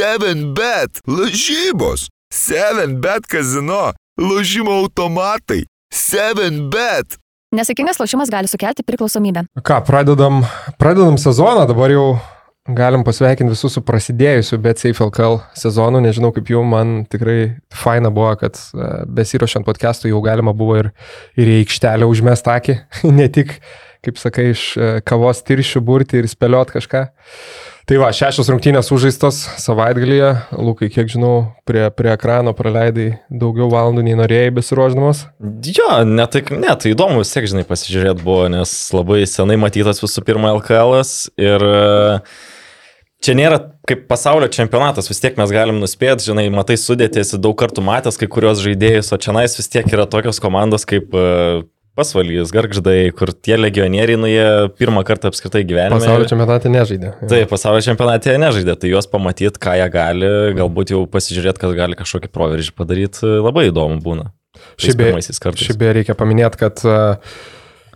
7bet, lažybos, 7bet kazino, lažymo automatai, 7bet. Nesėkmingas lošimas gali sukelti priklausomybę. Ką, pradedam, pradedam sezoną, dabar jau galim pasveikinti visus su prasidėjusiu Bet Safe LKL sezonu. Nežinau kaip jums, man tikrai faina buvo, kad e, besirošiant podcast'ų jau galima buvo ir, ir į aikštelę užmest akį, ne tik, kaip sakai, iš e, kavos tiršių burti ir spėliot kažką. Tai va, šešios rungtynės užžaistos savaitgalyje. Lukai, kiek žinau, prie, prie ekrano praleidai daugiau valandų nei norėjai besiruoždamas. Jo, ne tai, ne, tai įdomu vis tiek, žinai, pasižiūrėti buvo, nes labai senai matytas visų pirma LKL ir e, čia nėra kaip pasaulio čempionatas, vis tiek mes galim nuspėti, žinai, matai sudėtėsi daug kartų matęs kai kurios žaidėjus, o čia nais vis tiek yra tokios komandos kaip e, pasvalys, garždai, kur tie legionieriai, nu jie pirmą kartą apskritai gyvenime. Pasaulio čempionate nežaidė. Taip, pasaulio čempionate nežaidė, tai juos pamatyti, ką jie gali, galbūt jau pasižiūrėti, kad gali kažkokį proveržį padaryti, labai įdomu būna. Šiaip beje reikia paminėti, kad uh,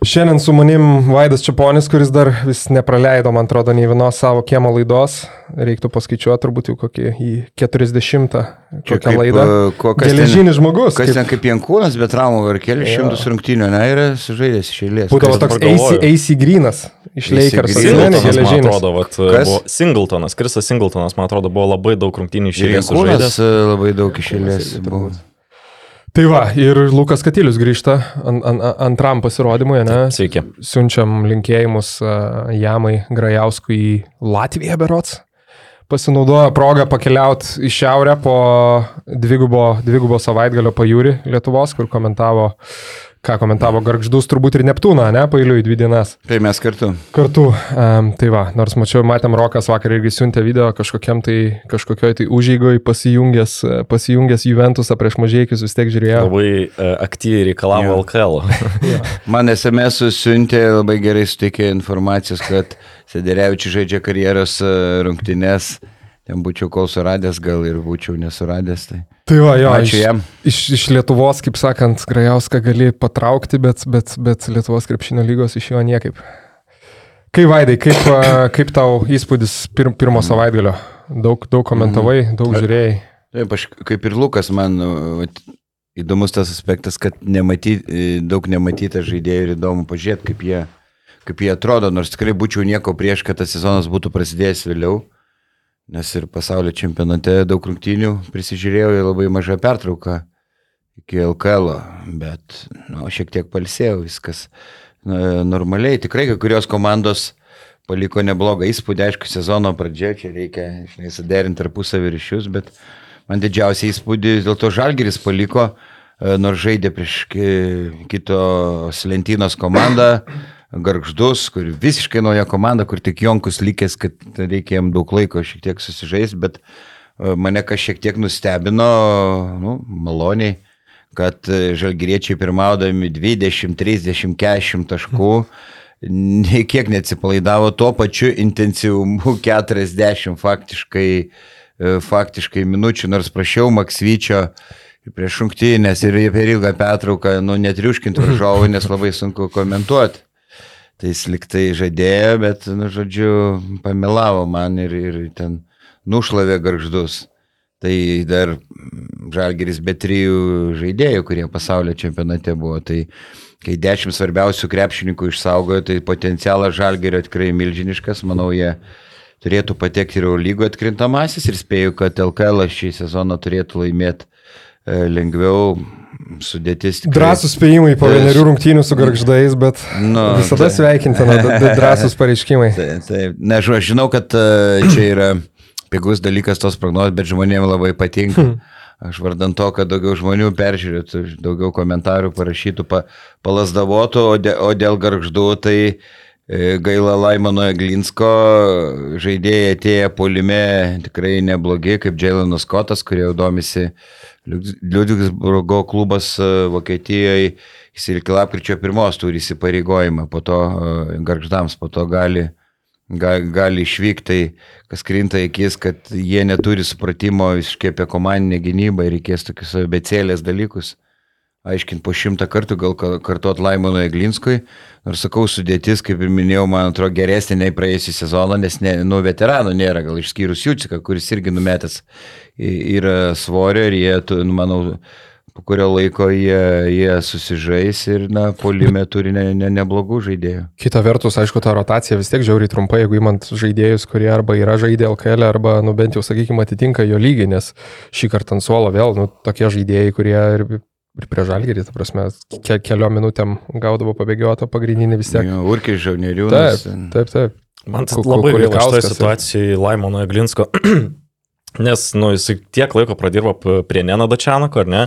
Šiandien su manim Vaidas Čiaponis, kuris dar vis nepraleido, man atrodo, nei vienos savo kiemo laidos. Reiktų paskaičiuoti turbūt jau kokį į 40 kokią kaip, laidą. Geležinis žmogus. Kas kaip... ten kaip Jankūnas, bet traumų ir keli šimtus rungtynių, ne, yra sužaidęs iš eilės. Būdavo toks AC Grinas iš Lakers. Singletonas, man atrodo, vat, buvo Singletonas, Krisas Singletonas, man atrodo, buvo labai daug rungtynių iš eilės. Jankūnas e, labai daug iš eilės buvo. Tai va, ir Lukas Katilius grįžta an, an, antram pasirodymui, ne? Sveiki. Siunčiam linkėjimus Jamai Grajauskui į Latviją berots. Pasinaudojo progą pakeliauti į šiaurę po dvigubo, dvigubo savaitgalio pajūrį Lietuvos, kur komentavo ką komentavo Garždus, turbūt ir Neptūną, ne, pailiui dvi dienas. Tai mes kartu. Kartu. Um, tai va, nors mačiau, matėm Rokas vakar irgi siuntė video kažkokiam tai, kažkokioj tai užėgoj pasijungęs, pasijungęs Juventusą prieš mažiekius vis tiek žiūrėjo. Labai uh, aktyviai reikalavo LKL. Man SMS siuntė labai gerai suteikė informacijos, kad Sederevičius žaidžia karjeros e, rungtynės. Ten būčiau kol suradęs, gal ir būčiau nesuradęs. Tai, tai va, jo, ačiū jam. Iš, iš Lietuvos, kaip sakant, Grajauską gali patraukti, bet, bet, bet Lietuvos krepšinio lygos iš jo niekaip. Kaip Vaidai, kaip, kaip tau įspūdis pir, pirmo savaitgalio? Daug, daug komentavai, mhm. daug žiūrėjai. Taip, aš kaip ir Lukas, man įdomus tas aspektas, kad nematyt, daug nematyta žaidėjų ir įdomu pažiūrėti, kaip jie, kaip jie atrodo, nors tikrai būčiau nieko prieš, kad tas sezonas būtų prasidėjęs vėliau nes ir pasaulio čempionate daug rungtynių prisižiūrėjau ir labai mažą pertrauką iki LKL, bet nu, šiek tiek palsėjau, viskas normaliai. Tikrai kai kurios komandos paliko neblogą įspūdį, aišku, sezono pradžia, čia reikia, žinai, suderinti tarpusavį ryšius, bet man didžiausią įspūdį dėl to Žalgeris paliko, e, nors žaidė prieš kitos lentynos komandą, garždus, kur visiškai nauja komanda, kur tik Jonkus likęs, kad reikia jam daug laiko šiek tiek susižaisti, bet e, mane kas šiek tiek nustebino, nu, maloniai, kad e, žalgyriečiai pirmaudami 20, 30, 40 taškų, nei kiek neatsipalaidavo tuo pačiu intensyvumu 40 faktiškai, e, faktiškai minučių, nors prašiau Maksvyčio prieš šimtinės ir per ilgą pertrauką, nu, netriuškinti varžovų, nes labai sunku komentuoti. Tai jis liktai žadėjo, bet, nu, žodžiu, pamelavo man ir, ir ten nušlavė garždus. Tai dar žalgeris be trijų žaidėjų, kurie pasaulio čempionate buvo. Tai kai dešimt svarbiausių krepšininkų išsaugojo, tai potencialas žalgerio tikrai milžiniškas. Manau, jie turėtų patekti ir lygo atkrintamasis ir spėju, kad LKL šį sezoną turėtų laimėti e, lengviau sudėtis. Tikrai... Drąsūs spėjimai po vienerių rungtynių su garždais, bet nu, visada tai... sveikintina drąsūs pareiškimai. Taip, taip. Na, aš žinau, kad uh, čia yra pigus dalykas tos prognozijos, bet žmonėms labai patinka. Hmm. Aš vardant to, kad daugiau žmonių peržiūrėtų, daugiau komentarų parašytų, pa, palasdavotų, o, de, o dėl garždų tai e, gaila Laimono Eglinsko, žaidėjai atėję polime tikrai neblogi, kaip Jailenas Skotas, kurie jau domisi Liudvigsburgo klubas e, Vokietijoje, jis iki lapkričio pirmos turi įsipareigojimą, po to e, garždams, po to gali, gali, gali išvykti, tai kas krinta akis, kad jie neturi supratimo visiškai apie komandinę gynybą ir reikės tokius abecėlės dalykus. Aiškinti po šimtą kartų, gal ka- kartuot Laimono Eglinskui. Nors sakau, sudėtis, kaip ir minėjau, man atrodo geresnė nei praėjusią sezoną, nes ne, nu, veteranų nėra, gal išskyrus Juciką, kuris irgi numetęs yra svorio ir jie, nu, manau, po kurio laiko jie, jie susižais ir, na, polime turi ne, ne, neblogų žaidėjų. Kita vertus, aišku, ta rotacija vis tiek žiauriai trumpa, jeigu įmant žaidėjus, kurie arba yra žaidę LKL, arba, nu, bent jau, sakykime, atitinka jo lygį, nes šį kartą ant suolo vėl, nu, tokie žaidėjai, kurie ir, ir prie žalgerį, ta prasme, ke keliom minutėm gaudavo pabėgiotą pagrindinį vis tiek. Jo, Urkis Žaunieriūnas. Taip, taip, taip. Man ku- labai gaila šitoje situacijoje Laimono Eglinsko, nes, nu, jis tiek laiko pradirbo prie Nena Dačianako, ar ne,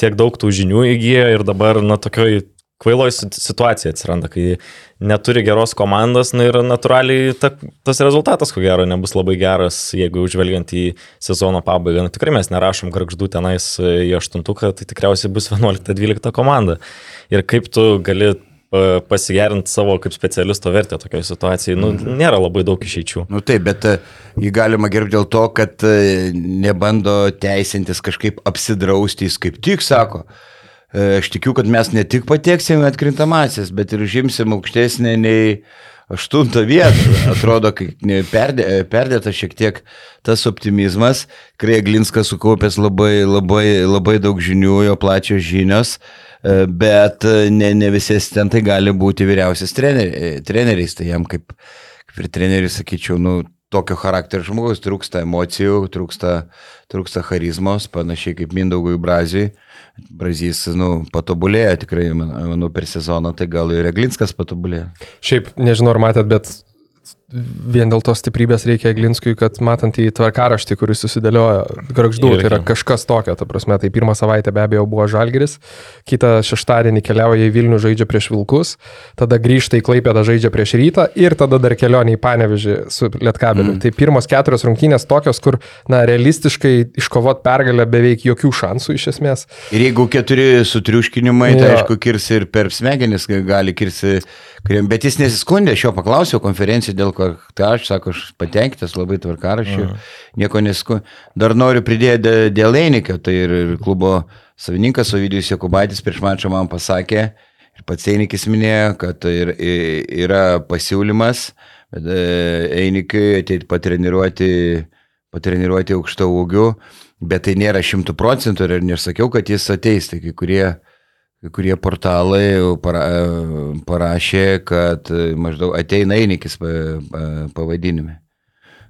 tiek daug tų žinių įgyjo ir dabar, na, tokioj kvailoj sit- situacija atsiranda, kai neturi geros komandos, na ir natūraliai ta, tas rezultatas, ko gero, nebus labai geras, jeigu žvelgiant į sezono pabaigą. Na, tikrai mes nerašom garždų tenais į aštuntuką, tai tikriausiai bus 11-12 komanda. Ir kaip tu gali pasigerinti savo kaip specialisto vertę tokioje situacijoje, nu, nėra labai daug išeičių. Nu taip, bet e, jį galima gerbti dėl to, kad e, nebando teisintis kažkaip apsidrausti, jis kaip tik sako. e, Aš tikiu, kad mes ne tik pateksime atkrintamasis, bet ir užimsim aukštesnę nei aštuntą vietą. Atrodo, perdė, e, perdėta šiek tiek tas optimizmas. Kreglinskas sukaupęs labai, labai, labai daug žinių, jo plačios žinios, e, bet e, ne, ne visi asistentai gali būti vyriausias treneri, treneriais. Tai jam kaip, kaip ir treneriui sakyčiau, nu, tokio charakterio žmogus trūksta emocijų, trūksta, trūksta charizmos, panašiai kaip Mindaugui Brazijui. Brazys, nu, patobulėjo tikrai, man- manau, per sezoną, tai gal ir Reglinskas patobulėjo. Šiaip, nežinau, ar matėt, bet vien dėl to stiprybės reikia Glinskui, kad matant į tvarkaraštį, kuris susidėliojo garždų, tai yra kažkas tokio, ta prasme, tai pirmą savaitę be abejo buvo Žalgeris, kitą šeštadienį keliauja į Vilnių žaidžia prieš Vilkus, tada grįžta į Klaipėdą žaidžia prieš Rytą ir tada dar kelionė į Panevežį su Lietkabeliu. Mm. Tai pirmos keturios rungtynės tokios, kur, na, realistiškai iškovot pergalę beveik jokių šansų iš esmės. Ir jeigu keturi sutriuškinimai, tai Jo. aišku, kirsi ir per smegenis gali kirsi, bet jis nesiskundė, aš jo paklausiau konferencijoje, dėl ko tai aš, sako, aš patenkintas labai tvarkarašiu, nieko nesiskundė. Dar noriu pridėti dė- dėl Einikio, tai ir, ir klubo savininkas Ovidijus Jokubaitis prieš mačą man pasakė, ir pats Einikis minėjo, kad ir, i- yra pasiūlymas, e, Einikiui ateiti patreniruoti, patreniruoti aukšto ūgių. Bet tai nėra šimtų procentų ir nesakiau, kad jis ateis. Tai kai kurie, kai kurie portalai para, parašė, kad e, maždaug ateina einikis pa- pavadinime.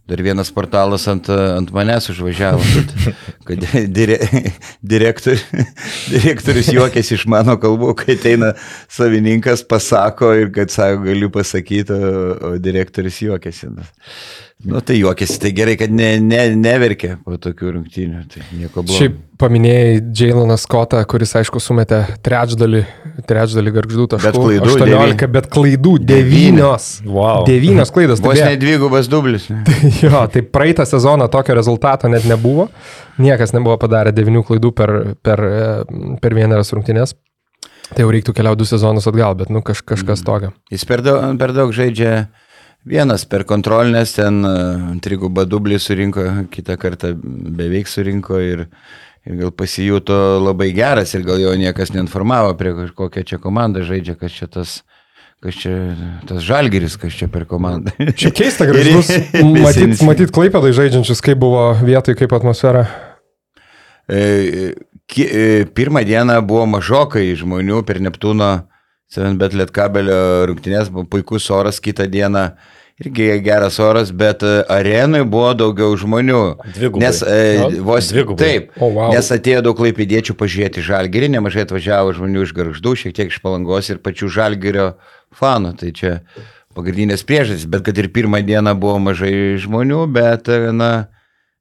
Dar vienas portalas ant, ant manęs užvažiavo, kad, kad dire, direktor, direktorius juokėsi iš mano kalbų, kai ateina savininkas, pasako ir kad sako, galiu pasakyti, o, o direktorius juokėsi. Nu tai juokėsi, tai gerai, kad ne, ne, neverkė po tokių rungtynių, tai nieko blogo. Šiaip paminėjai Jailoną Scottą, kuris, aišku, sumetė trečdalį, trečdalį garždų taškų. Bet klaidų 18, devyni. bet klaidų 9. Wow. 9 klaidos. tai Vos beje- ne dvigubas dublis. ne? Jo, tai praeitą sezoną tokio rezultato net nebuvo. Niekas nebuvo padarę devinių klaidų per, per, e, per vieneras rungtynės. Tai jau reiktų keliauti du sezonus atgal, bet nu kaž, kažkas tokio. Jis per daug, per daug žaidžia vienas per kontrolinės, ten uh, trigubą dublį surinko, kitą kartą beveik surinko ir, ir gal pasijuto labai geras ir gal jo niekas neinformavo, prie kokią čia komandą žaidžia, kas čia tas, kas čia tas žalgeris, kas čia per komandą. Šiaip keista, gražus. Matyt, matyt klaipėdai žaidžiančius, kaip buvo vietoj, kaip atmosfera. E, ki- e, Pirmą dieną buvo mažokai žmonių per Neptūno 7bet lietkabelio rungtynės, buvo puikus oras, kitą dieną irgi geras oras, bet e, arenui buvo daugiau žmonių. Dvigubai. Nes e, vos dvigubai. taip. O, wow. Nes atėjo daug klaipėdiečių pažiūrėti žalgerį, nemažai atvažiavo žmonių iš garždų, šiek tiek iš palangos ir pačių žalgerio fanų. Tai čia pagrindinės priežastys, bet kad ir pirmą dieną buvo mažai žmonių, bet, e, na,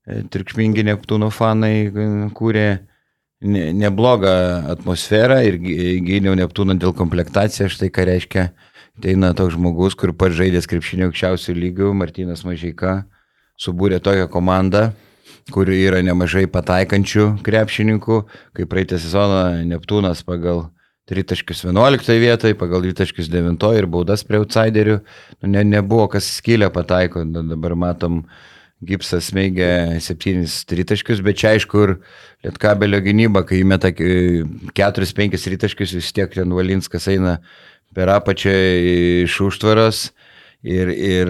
e, triukšmingi Neptūno fanai kūrė ne- neblogą atmosferą ir gy- gyniau Neptūną dėl komplektacijos, štai ką reiškia. Ateina toks žmogus, kur pats žaidęs krepšinio aukščiausių lygių, Martinas Mažeika, subūrė tokią komandą, kur yra nemažai pataikančių krepšininkų, kaip praeitą sezoną Neptūnas pagal 3.11 vietoj, pagal 2.9 ir baudas prie outsiderių. Nu, ne, nebuvo kas skylę pataiko, da- dabar matom Gipsas smeigia septynis tritaškius, bet čia aišku ir Lietkabelio gynyba, kai įmeta e, keturis, penkis tritaškius, vis tiek ten Valinskas eina per apačią iš užtvaros. Ir, ir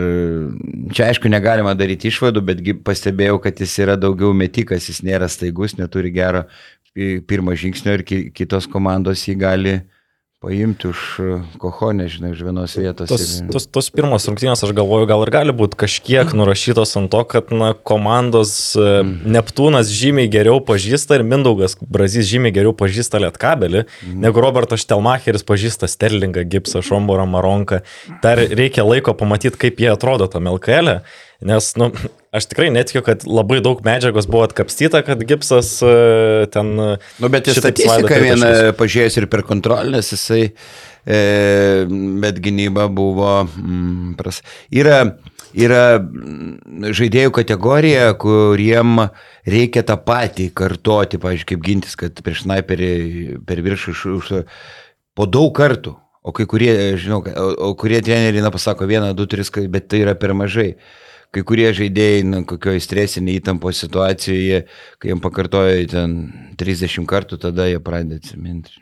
čia aišku negalima daryti išvadų, bet pastebėjau, kad jis yra daugiau metikas, jis nėra staigus, neturi gero pi- pirmo žingsnio ir ki- kitos komandos jį gali paimti už koho, nežinau, iš vienos vietos. Tos, ir- tos, tos pirmos rungtynės, aš galvoju, gal ir gali būti kažkiek nurašytos ant to, kad na, komandos mm. Neptūnas žymiai geriau pažįsta ir Mindaugas Brazys žymiai geriau pažįsta Lietkabelį, mm. negu Robertas Štelmacheris pažįsta Sterlingą, Gipsą, Šomborą, Maronką. Dar reikia laiko pamatyti, kaip jie atrodo tam LKL. E. Nes, nu, aš tikrai netikiu, kad labai daug medžiagos buvo atkapstyta, kad Gipsas e, ten... e, Nu, bet svaido viena tritaškius. pažiūrėjus ir per kontrolės, jisai, e, bet gynyba buvo, mm, pras. Yra, yra mm, žaidėjų kategorija, kuriem reikia tą patį kartoti, pavyzdžiui, kaip gintis, kad prieš sniperį per viršų už, už, po daug kartų. O kai kurie, žinau, o, o kurie treneriai, na, pasako vieną, du, tris, bet tai yra per mažai. Kai kurie žaidėjai, na, kokioje stresinėje įtampos situacijoje, kai jiem pakartoja ten 30 kartų, tada jie pradeda atsiminti.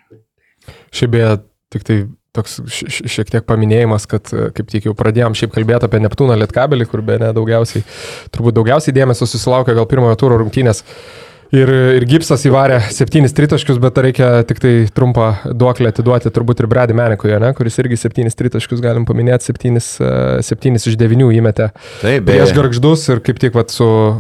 Šiaip beje, tik tai toks šiek tiek paminėjimas, kad e, kaip tik jau pradėjom šiaip kalbėti apie Neptūną Lietkabelį, kur be ne daugiausiai, turbūt daugiausiai dėmesio susilaukė gal pirmojo turo rungtynės. Ir, ir Gipsas įvarė septynis tritaškius, bet reikia tik tai trumpą duoklę atiduoti turbūt ir Brady Menikui, ne, kuris irgi septynis tritaškius galim paminėti, septynis, e, septynis iš devinių įmetė Taip, prieš garždus ir kaip tik vat, su uh,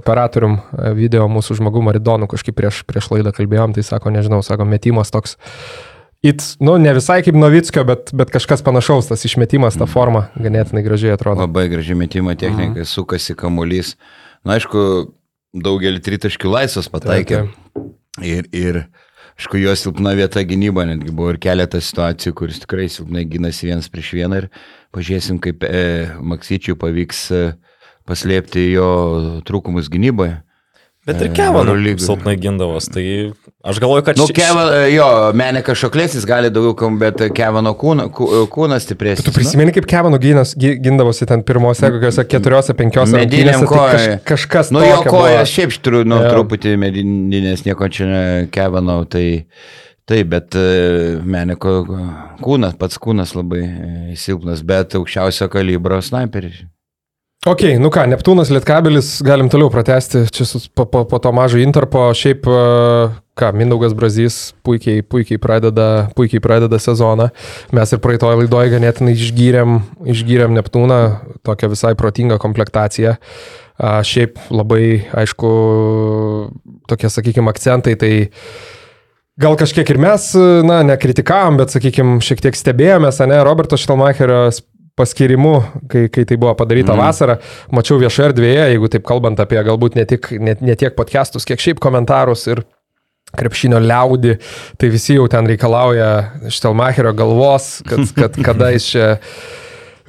operatorium uh, video mūsų žmogum Maridonu kažkaip prieš, prieš laidą kalbėjom, tai sako, nežinau, sako, metimas toks. It, nu, ne visai kaip Novickio, bet, bet kažkas panašaus, tas išmetimas, ta forma ganėtinai gražiai atrodo. Labai graži metimo technika, mhm. sukasi kamuolys. Na, aišku, daugelį tritaškių laisvas pataikė. Ir, ir, aišku, jo silpna vieta gynyba, netgi buvo ir keletas situacijų, kuris tikrai silpnai gynasi vienas prieš vieną ir pažiūrėsim, kaip e, Maksyčiui pavyks e, paslėpti jo trūkumus gynyboje. Bet ir E, Eurolygoj. silpnai gindavos. Tai aš galvoju, kad Nu, ši- Kevan, jo, Menekas šoklėsis gali daugiau bet Kevano kūna, kū- kūnas stipresnis. Tu prisimeni, kaip Kevanų gynas, gy- gindavosi ten pirmose, kokiuose keturiose, penkiose Mediniam rungtynėse, tai kaž, kažkas. Nu, jo kojas šiaip turiu, nu, Jo. truputį medinės, nieko čia ne kevanau, tai taip, bet e, Meneko kūnas, pats kūnas labai e, silpnas, bet aukščiausio kalibro sniperis. Ok, nu ką, Neptūnas, Lietkabelis, galim toliau pratesti čia po, po, po to mažo interpo. Šiaip, e, ką, Mindaugas Brazys puikiai, puikiai, pradeda, puikiai pradeda sezoną. Mes ir praeitoje laidoje ganėtinai išgyrėm, išgyrėm Neptūną, tokią visai protingą komplektaciją. A, šiaip labai, aišku, tokie, sakykime, akcentai, tai Gal kažkiek ir mes, na, nekritikavom, bet, sakykime, šiek tiek stebėjomės, ne, Roberto Štelmacherio paskirimu, kai, kai tai buvo padaryta mm. vasarą, mačiau viešoje erdvėje, jeigu taip kalbant apie galbūt ne, tik, ne, ne tiek podcastus, kiek šiaip komentarus ir krepšinio liaudį, tai visi jau ten reikalauja Štelmacherio galvos, kad, kad kada jis čia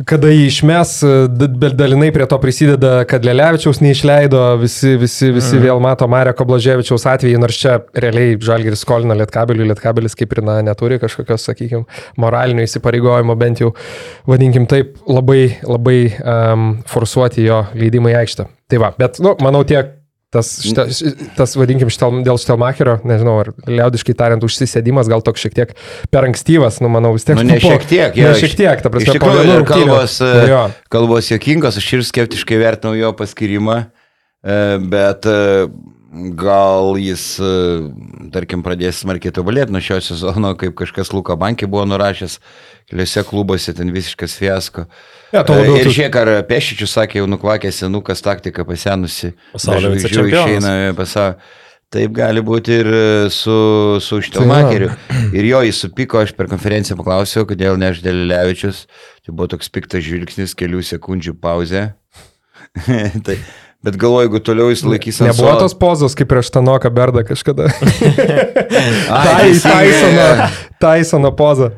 kada jį išmes, d- bet dalinai prie to prisideda, kad Lelevičiaus neišleido, visi, visi, visi mm. vėl mato Mareko Blaževičiaus atvejį, nors čia realiai Žalgiris skolina Lietkabeliui, Lietkabelis kaip ir na, neturi kažkokios, sakykime, moralinio įsipareigojimo, bent jau, vadinkim taip, labai, labai um, forsuoti jo leidimą į aikštę. Tai va, bet, nu, manau, tiek tas, šita, tas vadinkim, štel, dėl Štelmacherio, nežinau, ar liaudiškai tariant, užsisėdimas gal toks šiek tiek per ankstyvas, nu, manau, vis tiek. Nu, ne po- šiek tiek, ne jo, šiek tiek, ta prasme, tikrųjų, kalbos, e, Jo. kalbos jokingos, aš ir skeptiškai vertinau jo paskirimą, e, bet e, gal jis, e, tarkim, pradės smarkiai tobulėti nuo šio sezono, kaip kažkas Luka Bankė buvo nurašęs, keliose klubuose ten visiškas fiasko. Ja, labiau E, Ir žiūrėk, ar Pešičius sakė, jau nukvakė senukas taktika pasenusi. Pasaulio žvaigždžių išeina pasaulio. Taip gali būti ir e, su, su Štelmakeriu. Ir jo įsupiko, aš per konferenciją paklausiau, kodėl ne aš Dėlėlevičius. Tai buvo toks piktas žvilgsnis, kelių sekundžių pauzė. tai, bet galvoju, jeigu toliau jis laikys ant Nebuvo suolo- tos pozos, kaip prieš Tanoką Berdą kažkada. Ai, Tai. Tysoną, Taisono poza.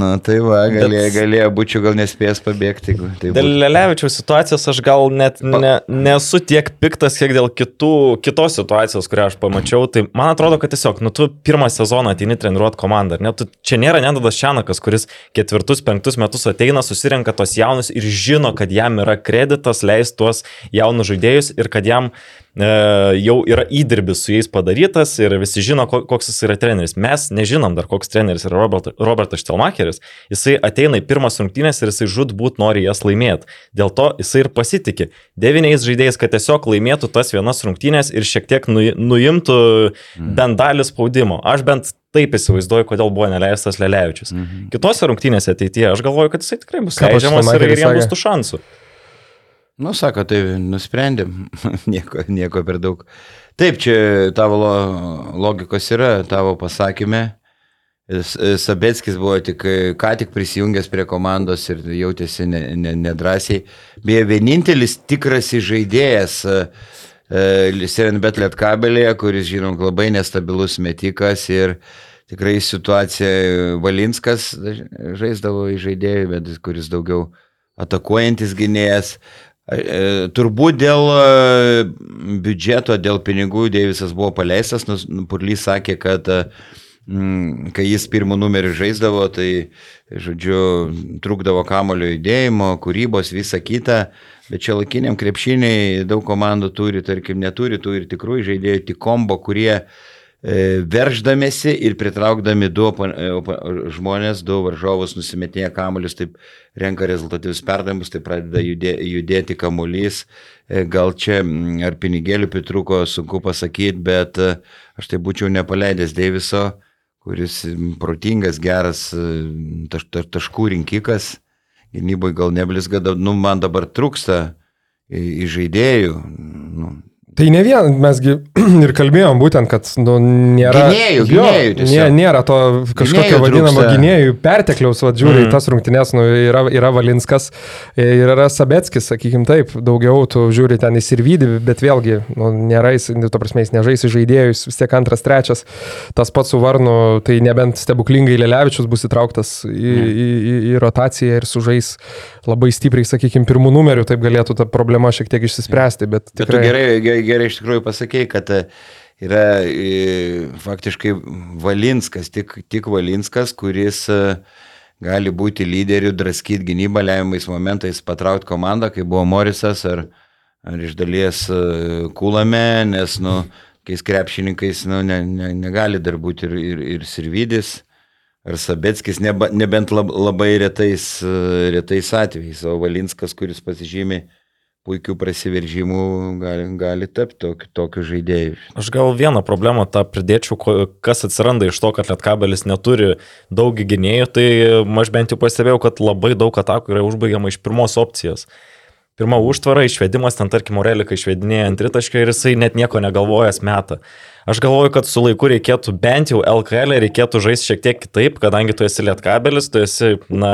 Na tai va, galėjo, galėjo būčiau gal nespėjęs pabėgti. Tai Dėl. Lelevičiaus situacijos aš gal net ne, nesu tiek piktas, kiek dėl kitų, kitos situacijos, kurią aš pamačiau. Tai man atrodo, kad tiesiog, nu, tu pirmą sezoną ateini treniruoti komandą. ar Ne, tu, čia nėra Nedadas Šianakas, kuris ketvirtus, penktus metus ateina, susirenka tos jaunus ir žino, kad jam yra kreditas leis tuos jaunus žaidėjus ir kad jam jau yra įdirbis su jais padarytas ir visi žino, ko- koks jis yra treneris. Mes nežinom dar, koks treneris yra Robert, Robertas Štelmacheris. Jisai ateina į pirmas rungtynės ir jisai žudbūt nori jas laimėti. Dėl to jisai ir pasitikė devyniais žaidėjais, kad tiesiog laimėtų tas vienas rungtynės ir šiek tiek nu, nuimtų bent dalį spaudimo. Aš bent taip įsivaizduoju, kodėl buvo neleistas Lelevičius. Mhm. Kitose rungtynėse ateityje aš galvoju, kad jisai tikrai bus leidžiamas ir, ir jam bus tų šansų. Nu, sako, tai nusprendėm, nieko, nieko per daug. Taip, čia tavo lo- logikos yra, tavo pasakymė. Sabetskis buvo tik, ką tik prisijungęs prie komandos ir jautėsi ne- ne- nedrasiai. Beje, vienintelis tikras žaidėjas Serenbet Lietkabelėje, kuris, žinom, labai nestabilus metikas ir tikrai situacija Valinskas žaisdavo į žaidėjų, bet kuris daugiau atakuojantis gynėjas. E, Turbūt dėl e, biudžeto, dėl pinigų Deivisas buvo paleistas, nors Purlys sakė, kad mm, kai jis pirmų numerių žaisdavo, tai, žodžiu, trukdavo kamulio judėjimo, kūrybos, visa kita, bet čia laikiniam krepšiniai daug komandų turi, tarkim, neturi, turi tikrųjų žaidėjų, tik kombo, kurie e, verždamėsi ir pritraukdami du e, žmonės, du varžovus nusimetinėję kamuolius, taip renka rezultatyvius perdavimus, tai pradeda judė, judėti kamuolys. E, Gal čia mm, ar pinigėlių pritruko, sunku pasakyti, bet e, aš tai būčiau nepaleidęs Deiviso, kuris protingas, geras e, taš, taš, taškų rinkikas. Gynyboje gal neblizga, nu, man dabar trūksta žaidėjų. Nu, Tai ne vien, mesgi ir kalbėjom būtent, kad nu, nėra... Gynėjų, Jo, gynėjų tiesiog. nė, nėra to kažkokio Gynėjų vadinamo trūksta. gynėjų pertekliaus, va, žiūri, Mm. tas rungtynės, nu, yra, yra Valinskas ir yra Sabetskis, sakykim taip, daugiau tu žiūri ten įsirvydį, bet vėlgi, nu, nėra, jis, nu, to prasme, jis nežais žaidėjus, vis tiek antras, trečias, tas pats su Varnu, tai nebent stebuklingai Lelevičius bus įtrauktas į, Mm. į, į, į rotaciją ir sužais labai stipriai, sakykim, pirmų numerių, taip galėtų ta problema šiek tiek išsispręsti, bet Bet tikrai... gerai, gerai, gerai iš tikrųjų pasakėjai, kad e, yra e, faktiškai Valinskas, tik, tik Valinskas, kuris e, gali būti lyderiu, draskyti gynybą lemiamais momentais, patraukti komandą, kai buvo Morisas ar, ar iš dalies Kulame, nes, nu, kai krepšininkais, nu, ne, ne, negali dar būti ir, ir, ir Sirvidis. Ar Sabetskis, neba, nebent lab, labai retais, retais atvejais, o Valinskas, kuris pasižymė puikių prasiveržimų, gali, gali tapti tokiu, tokiu žaidėju. Aš gal vieną problemą tą pridėčiau, kas atsiranda iš to, kad Lietkabelis neturi daug gynėjų, tai aš bent jau pastebėjau, kad labai daug atakų yra užbaigiama iš pirmos opcijos. Pirma užtvara, išvedimas, ten tarkim, Aurelika išvedinėja ant tritaškio ir jisai net nieko negalvojęs metą. Aš galvoju, kad su laiku reikėtų bent jau LKL reikėtų žaisti šiek tiek kitaip, kadangi tu esi Lietkabelis, tu esi, na,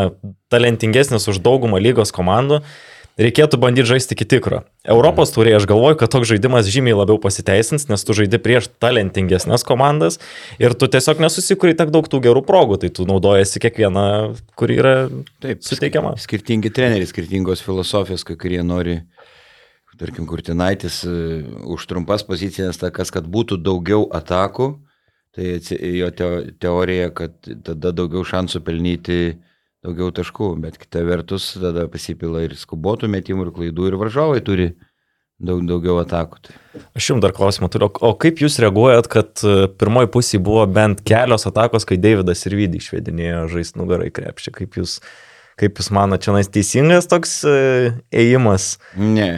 talentingesnis už daugumą lygos komandų. Reikėtų bandyti žaisti iki tikro. Europos turėje aš galvoju, kad toks žaidimas žymiai labiau pasiteisins, nes tu žaidi prieš talentingesnės komandas ir tu tiesiog nesusikuri tiek daug tų gerų progų, tai tu naudojasi kiekvieną, kuri yra Taip, suteikiama. Skirtingi treneriai, skirtingos filosofijos, kai kurie nori, tarkim, Kurtinaitis e, už trumpas pozicijas takas, kad būtų daugiau atakų, tai jo teo- teorija, kad tada daugiau šansų pelnyti daugiau taškų, bet kita vertus tada pasipila ir skubotų metimų, ir klaidų, ir varžovai turi daug, daugiau atakų. Tai. Aš jums dar klausimą turiu, o kaip jūs reaguojat, kad e, pirmoji pusė buvo bent kelios atakos, kai Davidas ir Vydį išvedinėjo žaisti nugarai krepšį? Kaip jūs, kaip jūs manote, čia nais teisingas toks e, ėjimas? Ne.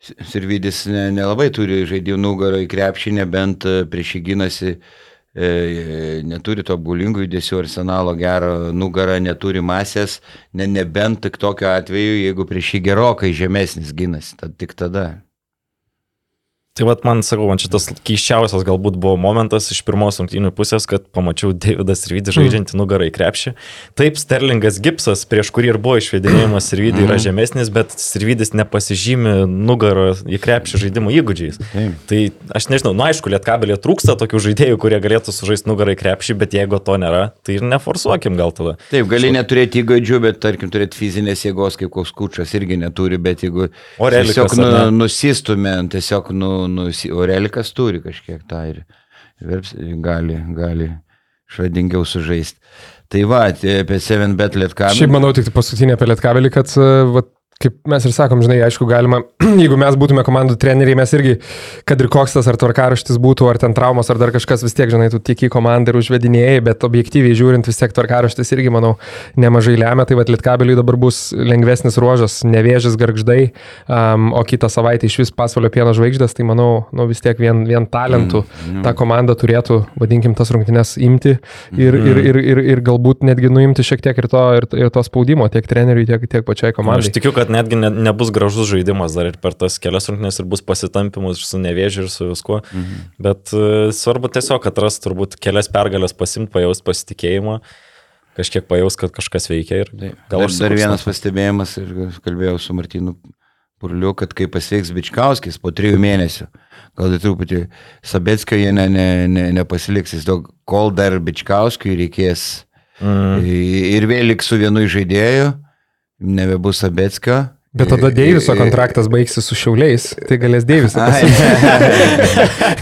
Sirvidis ne- nelabai turi žaidimų nugarą į krepšį, nebent e, prieš jį gynasi, e, neturi to bulingų judesių arsenalo gerą nugarą, neturi masės, ne, nebent tik tokiu atveju, jeigu prieš jį gerokai žemesnis gynasi, tad tik tada. Tai vad man sakau, man šitas keiščiausias galbūt buvo momentas iš pirmos rungtynių pusės, kad pamačiau Davidas Sirvidį žaidžiantį nugarą į krepšį. Taip, Sterlingas Gipsas, prieš kurį ir buvo išvedinėjimas Sirvidį, yra žemesnis, bet Sirvidis nepasižymi nugarą į krepšį žaidimo įgūdžiais. Taip. Tai aš nežinau, nu aišku, lietkabelė trūksta tokių žaidėjų, kurie galėtų sužaisti nugarą į krepšį, bet jeigu to nėra, tai ir neforsuokim gal tada. Taip, gali neturėti įgūdžių, bet tarkim turėti fizinės jėgos, kaip koks kučas irgi neturi, bet jeigu Orelikas, tiesiog nu, ar ne? nusistumė, tiesiog nu, nusi, Orelikas turi kažkiek tą ir verps, gali, gali šradingiau sužaisti. Tai va, apie 7 bet lietkabelį. Šiaip manau tik paskutinė apie Lietkabelį, kad, e, va, kaip mes ir sakom, žinai, aišku, galima, jeigu mes būtume komandų treneriai, mes irgi, kad ir koks tas ar tvarkaraštis būtų, ar ten traumos, ar dar kažkas, vis tiek, žinai, tu tik į komandą ir užvedinėjai, bet objektyviai žiūrint, vis tiek tvarkaraštis irgi, manau, nemažai lemia, tai va, Lietkabeliui dabar bus lengvesnis ruožas, nevėžis garždai, um, o kitą savaitę iš vis pasvalio pieno žvaigždės, tai manau, nu, vis tiek vien, vien talentų mm, tą komandą turėtų, vadinkim, tas rungtynes imti ir, mm. ir, ir, ir, ir galbūt netgi nuimti šiek tiek ir to, ir, ir to spaudimo tiek treneriui, tiek, tiek pačiai komandai. Aš tikiu, kad netgi ne, nebus gražus žaidimas dar ir per tas kelias rungtynes ir bus pasitampimus su nevėžiu ir su viskuo. Mhm. Bet uh, svarbu tiesiog atras turbūt kelias pergalės pasimti, pajaust pasitikėjimą, kažkiek pajaust, kad kažkas veikia ir gal dar, dar vienas pastebėjimas ir kalbėjau su Martinu Purliu, kad kai pasveiks Bičkauskis po trijų mėnesių, gal tai truputį Sabetskio jie ne, ne, ne, nepasiliks, jis daug, kol dar Bičkauskiui reikės Mm. ir vėl liks su vienu iš žaidėjų, nebebus Sabetskio. Bet tada Deiviso kontraktas baigsis su šiauliais, tai galės Deivisą.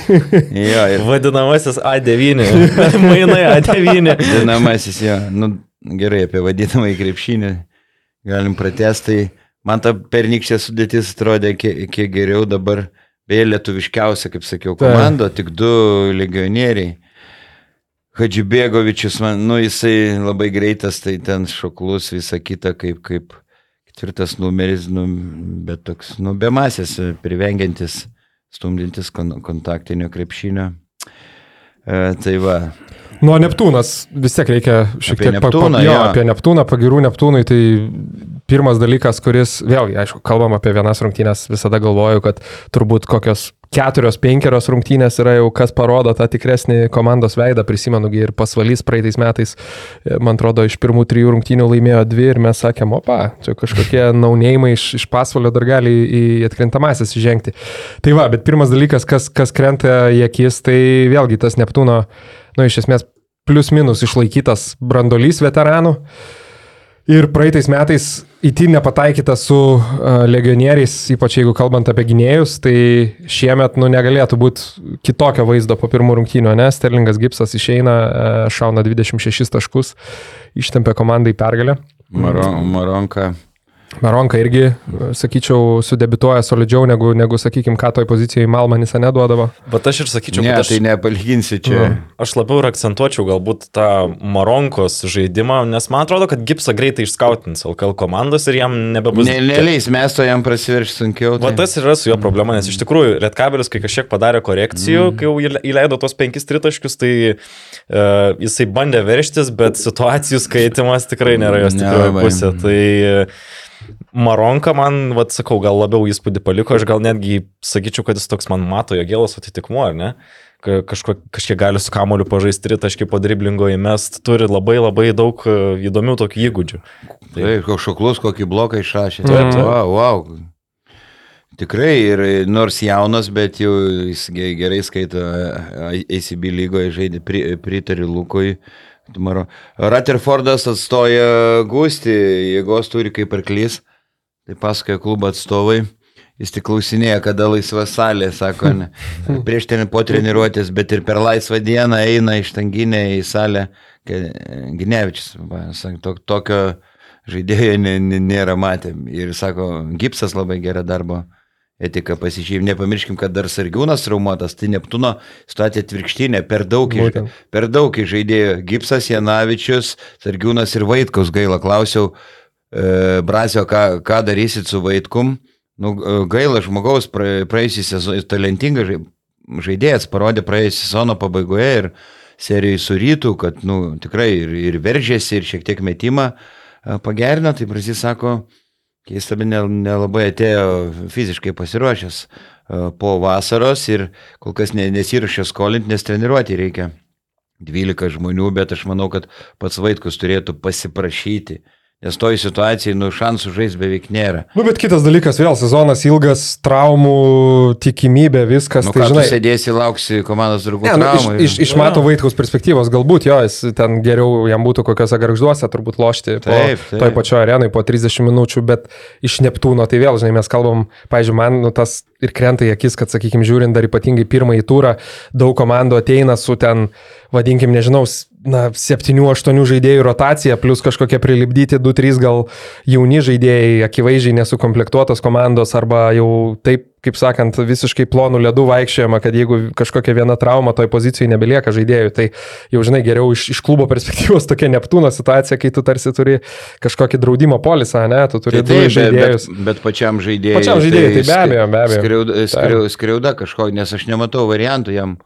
Jo, ir Vadinamasis A9. Mainai A9. Dinamasis, jo. Nu, gerai, apie vadinamą į krepšinį galim pratesti. Tai man ta pernykštė sudėtis atrodė kiek, kiek geriau dabar. Beje, lietuviškiausia, kaip sakiau, Taip. komando, tik du legionieriai. Hadžibėgovičius, man, nu, jisai labai greitas, tai ten šoklus, visa kita, kaip, kaip ketvirtas numeris, nu, bet toks, nu, be masės, privengiantis, stumdintis kon, kontaktinio krepšinio. E, tai va, Nuo Neptūnas vis tiek reikia šiek tiek pa- Neptūną, pa, jo, jo. apie Neptūną, pagirų Neptūnui, tai pirmas dalykas, kuris, vėlgi, aišku, kalbam apie vienas rungtynės, visada galvoju, kad turbūt kokios keturios, penkerios rungtynės yra jau kas parodo tą tikresnį komandos veidą, prisimenu, ir pasvalys praeitais metais, e, man atrodo, iš pirmų trijų rungtynių laimėjo dvi ir mes sakėm, opa, čia kažkokie naunėjimai iš, iš pasvalio dar gali į atkrintamasis įžengti. Tai va, bet pirmas dalykas, kas, kas krenta į akis, tai vėlgi tas Neptūno, nu, iš esmės, plius minus išlaikytas brandolys veteranų. Ir praeitais metais įtin nepataikyta su uh, legionieriais, ypač jeigu kalbant apie gynėjus, tai šiemet nu, negalėtų būti kitokio vaizdo po pirmų rungtynių, nes Sterlingas Gipsas išeina, uh, šauna 26 taškus, ištempia komandai pergalę. Maro, Maronka. Maronka irgi, sakyčiau, sudebituoja solidžiau negu, negu sakykime, ką toj pozicijoje Malmanis neduodavo. Bet aš ir sakyčiau, Ne, kad aš, tai nepalyginsi čia. Nu. aš labiau ir akcentuočiau galbūt tą Maronkos žaidimą, nes man atrodo, kad Gipsą greitai išskautins LKL komandos ir jam nebebus... Ne, neleis mes to jam prasiverš sunkiau. Va Tai. tas ir yra su jo problema, nes iš tikrųjų Lietkabelis, kai kažkiek padarė korekcijų, kai jau įle- įleido tos penkis tritaškius, tai uh, jisai bandė verštis, bet situacijų skaitimas tikrai nėra jos tikroji pusė. Tai uh, Maronka man, vad sakau, gal labiau įspūdį paliko, aš gal netgi sakyčiau, kad jis toks man mato jo gėlos atitikmuo, ar ne? Ka- Kažko, kažkiek gali su kamoliu pažaisti tritaškį po driblingo įmest, turi labai labai daug e, įdomių tokių įgūdžių. Taip, koks šoklus, kokį bloką išrašė. Taip, taip. Wow, wow. Tikrai ir nors jaunas, bet jau jis ge- gerai skaito e, ACB lygoje, žaidė, pri, pritari Lukui. Rutherfordas atstoja Gusti, jėgos turi kaip arklys. Tai pasakoja klubo atstovai. Jis tik klausinėja, kada laisva salė, sako, ne, prieš ten po treniruotės, bet ir per laisvą dieną eina iš tanginę į salę. Ginevičius, sako, tok- tokio žaidėjo nė- nė- nėra matę. Ir sako, gipsas labai gerą darbo etiką pasižymė. Nepamirškim, kad dar sargiūnas traumuotas, tai Neptūno situacija atvirkštinė, per daug, iš, per daug iš žaidėjų. Gipsas, Janavičius, sargiūnas ir Vaitkaus gaila. Klausiau, e, Brasio, ką, ką darysit su Vaitkum. Nu, e, gaila žmogaus pra- praėjusį sezoną, talentingas žai- žaidėjas parodė praėjusį sezono pabaigoje ir serijai su rytų, kad nu, tikrai ir, ir veržėsi, ir šiek tiek metimą e, pagerino, tai Brazys sako, keista, bet ne- nelabai atėjo fiziškai pasiruošęs. po vasaros ir kol kas ne, nesiruošia skolinti, nes treniruoti reikia 12 žmonių, bet aš manau, kad pats Vaitkus turėtų pasiprašyti Nes toj situacijai, nu, šansų žaisti beveik nėra. Nu, bet kitas dalykas, vėl sezonas ilgas, traumų tikimybė, viskas. Nu, tai, žinai, tu sėdėsi, lauksi komandos draugų. Ne, nu, iš, traumų. iš, iš Mato Vaitkaus perspektyvos galbūt jo, jis ten geriau jam būtų kokiuose garžduose turbūt lošti po, Taip, taip. toj pačioj arenai po 30 minučių, bet iš Neptūno tai vėl, žinai, mes kalbam, pažiūrėjau, man nu, tas ir krenta į akis, kad, sakykime, žiūrint dar ypatingai pirmąjį turą, daug komandų ateina su ten, vadinkim, nežinau, na, 7-8 žaidėjų rotacija, plus kažkokie prilipdyti 2-3 gal jauni žaidėjai, akivaizdžiai nesukomplektuotos komandos arba jau taip, kaip sakant, visiškai plonų ledų vaikščiojama, kad jeigu kažkokia viena trauma toj pozicijoje nebelieka žaidėjų, tai jau žinai geriau iš, iš klubo perspektyvos tokia Neptūno situacija, kai tu tarsi turi kažkokį draudimo polisą, ne, tu turi Tai du taip, bet, žaidėjus. bet, bet pačiam žaidėjui. Pačiam žaidėjui, tai be abejo, be abejo. Skriauda, skriauda, skriauda kažko, nes aš nematau variantų jam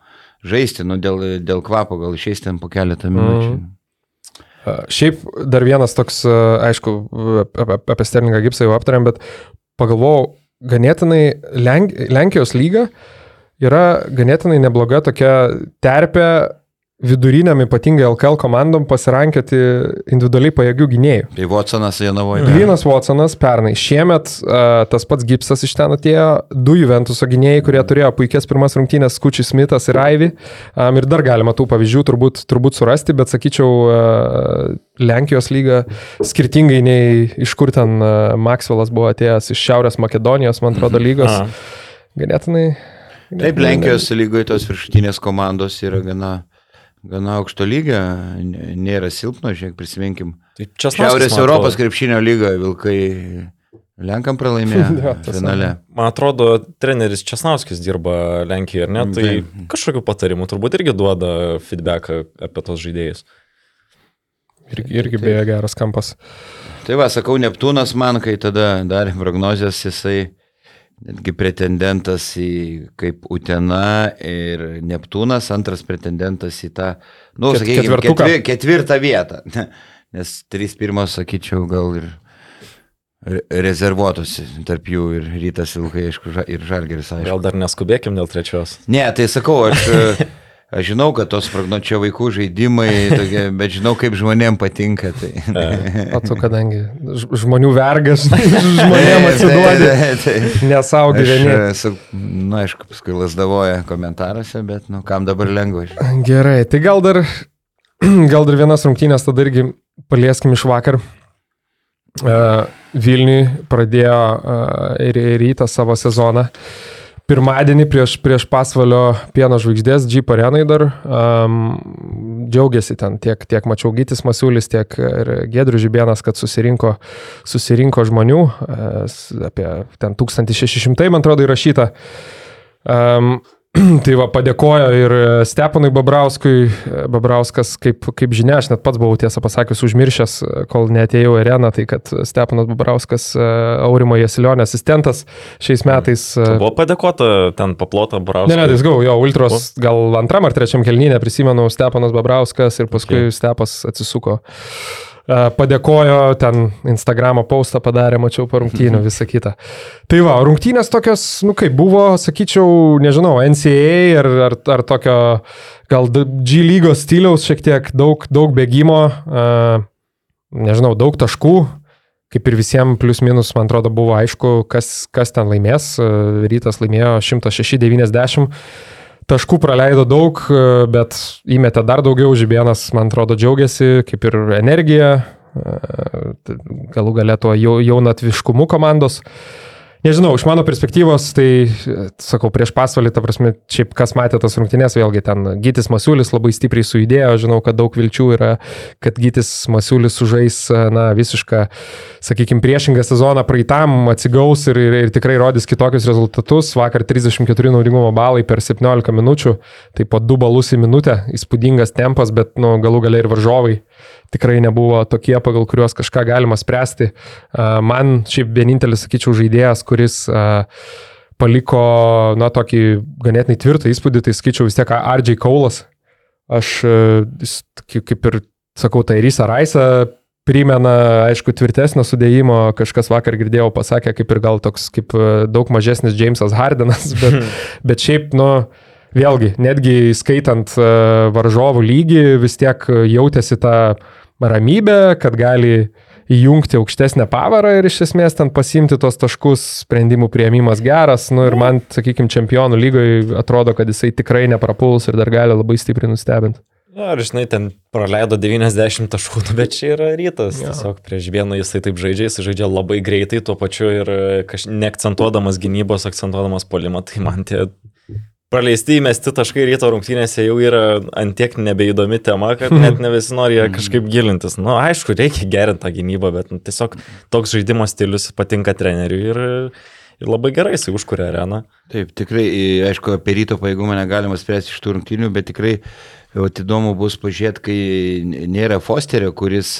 žaisti, nu, dėl, dėl kvapo gal išeis ten po keletą minučių. A, Šiaip dar vienas toks, aišku, apie, apie Sterlingą Gipsą jau aptarėm, bet pagalvojau, ganėtinai Lenk, Lenkijos lyga yra ganėtinai nebloga tokia terpė viduriniam, ypatingai LKL komandom pasirankioti individualiai pajėgių gynėjų. Tai Watsonas Janavoje. Glynas Watsonas pernai. Šiemet uh, tas pats Gipsas iš ten atėjo, du Juventuso gynėjai, kurie turėjo puikias pirmas rungtynės, Skučius Smithas ir Aivi. Um, ir dar galima tų pavyzdžių turbūt, turbūt surasti, bet sakyčiau, uh, Lenkijos lyga skirtingai nei iš kur ten uh, Maxwellas buvo atėjęs iš Šiaurės Makedonijos, man atrodo, lygos. A. Ganėtinai. Taip, Lenkijos lygoje tos viršutinės komandos yra gana, gana aukšto lygio, nėra silpno, žiūrėk, prisiminkim. Tai čia Šiaurės Europos krepšinio lygoje Vilkai Lenkam pralaimėjo Jo, tiesa. finale. Man atrodo, treneris Česnauskis dirba Lenkijoje, ar ne? Tai Taip. kažkokiu patarimu turbūt irgi duoda feedbacką apie tos žaidėjus. Irgi, irgi beje geras kampas. Tai va, sakau, Neptūnas man, kai tada darė prognozijas, jisai netgi pretendentas į kaip Utena ir Neptūnas, antras pretendentas į tą, nu, Ket- sakykime, ketvir, ketvirtą vietą. Nes trys pirmos, sakyčiau, gal ir re- rezervuotųsi tarp jų ir Rytas Vilkai, aišku, ir Žalgeris, aišku. Gal dar neskubėkim dėl trečios. Ne, tai sakau, aš, aš žinau, kad tos prognočio vaikų žaidimai, tokie, bet žinau, kaip žmonėm patinka. Tai. O tu kadangi žmonių vergas, atsiduodi, Tai- tai- tai- nesau Aš, gyveni. esu, na, aišku, paskui lasdavoja komentaruose, bet, nu, kam dabar lengva. Gerai, tai gal dar, gal dar vienas rungtynės tada irgi palieskim iš vakar. Uh, Vilniui pradėjo uh, ir rytą savo sezoną. Pirmadienį prieš, prieš pasvalio pieno žvaigždės, Jeep arenai dar um, džiaugiasi ten tiek, tiek mačiau Gytis Masiulis, tiek ir Gedrius Žibienas, kad susirinko, susirinko žmonių, uh, apie ten 1600, man atrodo, įrašyta. Um, tai va, padėkojo ir Stepanui Babrauskui. Babrauskas, kaip, kaip žinia, aš net pats buvau tiesą pasakius užmiršęs, kol netėjau į areną, tai kad Stepanas Babrauskas, e, Aurimo Jasilionio asistentas šiais metais. e, Buvo padėkota ten paplota Brauskas. Ne, ne, tai gau, jo, Ultros gal antram ar trečiam kelnynė, prisimenu, Stepanas Babrauskas ir paskui okay. Stepas atsisuko. E, Padėkojo, ten Instagramo postą padarė, mačiau po rungtynių, visą kitą. Tai va, rungtynės tokios, nu kaip buvo, sakyčiau, nežinau, NCAA ar, ar, ar tokio gal G lygos stiliaus šiek tiek daug, daug bėgimo, nežinau, daug taškų. Kaip ir visiems plius minus, man atrodo, buvo aišku, kas, kas ten laimės. Rytas laimėjo 106-90 taškų praleido daug, e, bet įmetė dar daugiau, Žibienas, man atrodo, džiaugiasi, kaip ir energija, e, galų jau- jaunatviškumu komandos. Nežinau, iš mano perspektyvos, tai, sakau, prieš pasvalį, ta prasme, šiaip kas matė tas rungtynės, vėlgi ten Gytis Masiulis labai stipriai sujudėjo, žinau, kad daug vilčių yra, kad Gytis Masiulis sužais, na, visišką, sakykime, priešingą sezoną praeitam, atsigaus ir, ir, ir tikrai rodys kitokius rezultatus. Vakar 34 naudingumo balai per 17 minučių, tai po 2 balus į minutę, įspūdingas tempas, bet, nu, galų galiai ir varžovai tikrai nebuvo tokie, pagal kuriuos kažką galima spręsti. Man šiaip vienintelis, sakyčiau, žaidėjas, kuris paliko, na, tokį ganėtinai tvirtą įspūdį, tai skaičiau vis tiek RJ Kaulas. Aš, kaip ir sakau, tai Rysa Raisa primena, aišku, tvirtesnio sudėjimo, kažkas vakar girdėjau pasakė, kaip ir gal toks, kaip daug mažesnis Jamesas Hardenas, bet, bet šiaip, nu, vėlgi, netgi skaitant varžovų lygį, vis tiek jautėsi tą ramybę, kad gali įjungti aukštesnę pavarą ir iš esmės ten pasimti tos taškus, sprendimų prieimimas geras, nu ir man, sakykime, čempionų lygoje atrodo, kad jisai tikrai neprapuls ir dar gali labai stipriai nustebinti. Na, ir žinai, ten praleido 90 taškų, nu, bet čia yra rytas. Ja. Tiesiog prieš vieną jisai taip žaidžia, jisai žaidžia labai greitai, tuo pačiu ir kaž... neakcentuodamas gynybos, akcentuodamas polimą, tai man tie praleisti įmesti taškai ryto rungtynėse jau yra antiek nebeįdomi tema, kad net ne visi nori ją kažkaip gilintis. Na, nu, aišku, reikia gerinti tą gynybą, bet nu, tiesiog toks žaidimo stilius patinka treneriui ir, ir labai gerai jisai užkuria areną. Taip, tikrai, aišku, apie ryto pajėgumą negalima spręsti iš tų rungtynių, bet tikrai įdomu bus pažiūrėti, kai nėra Fosterio, kuris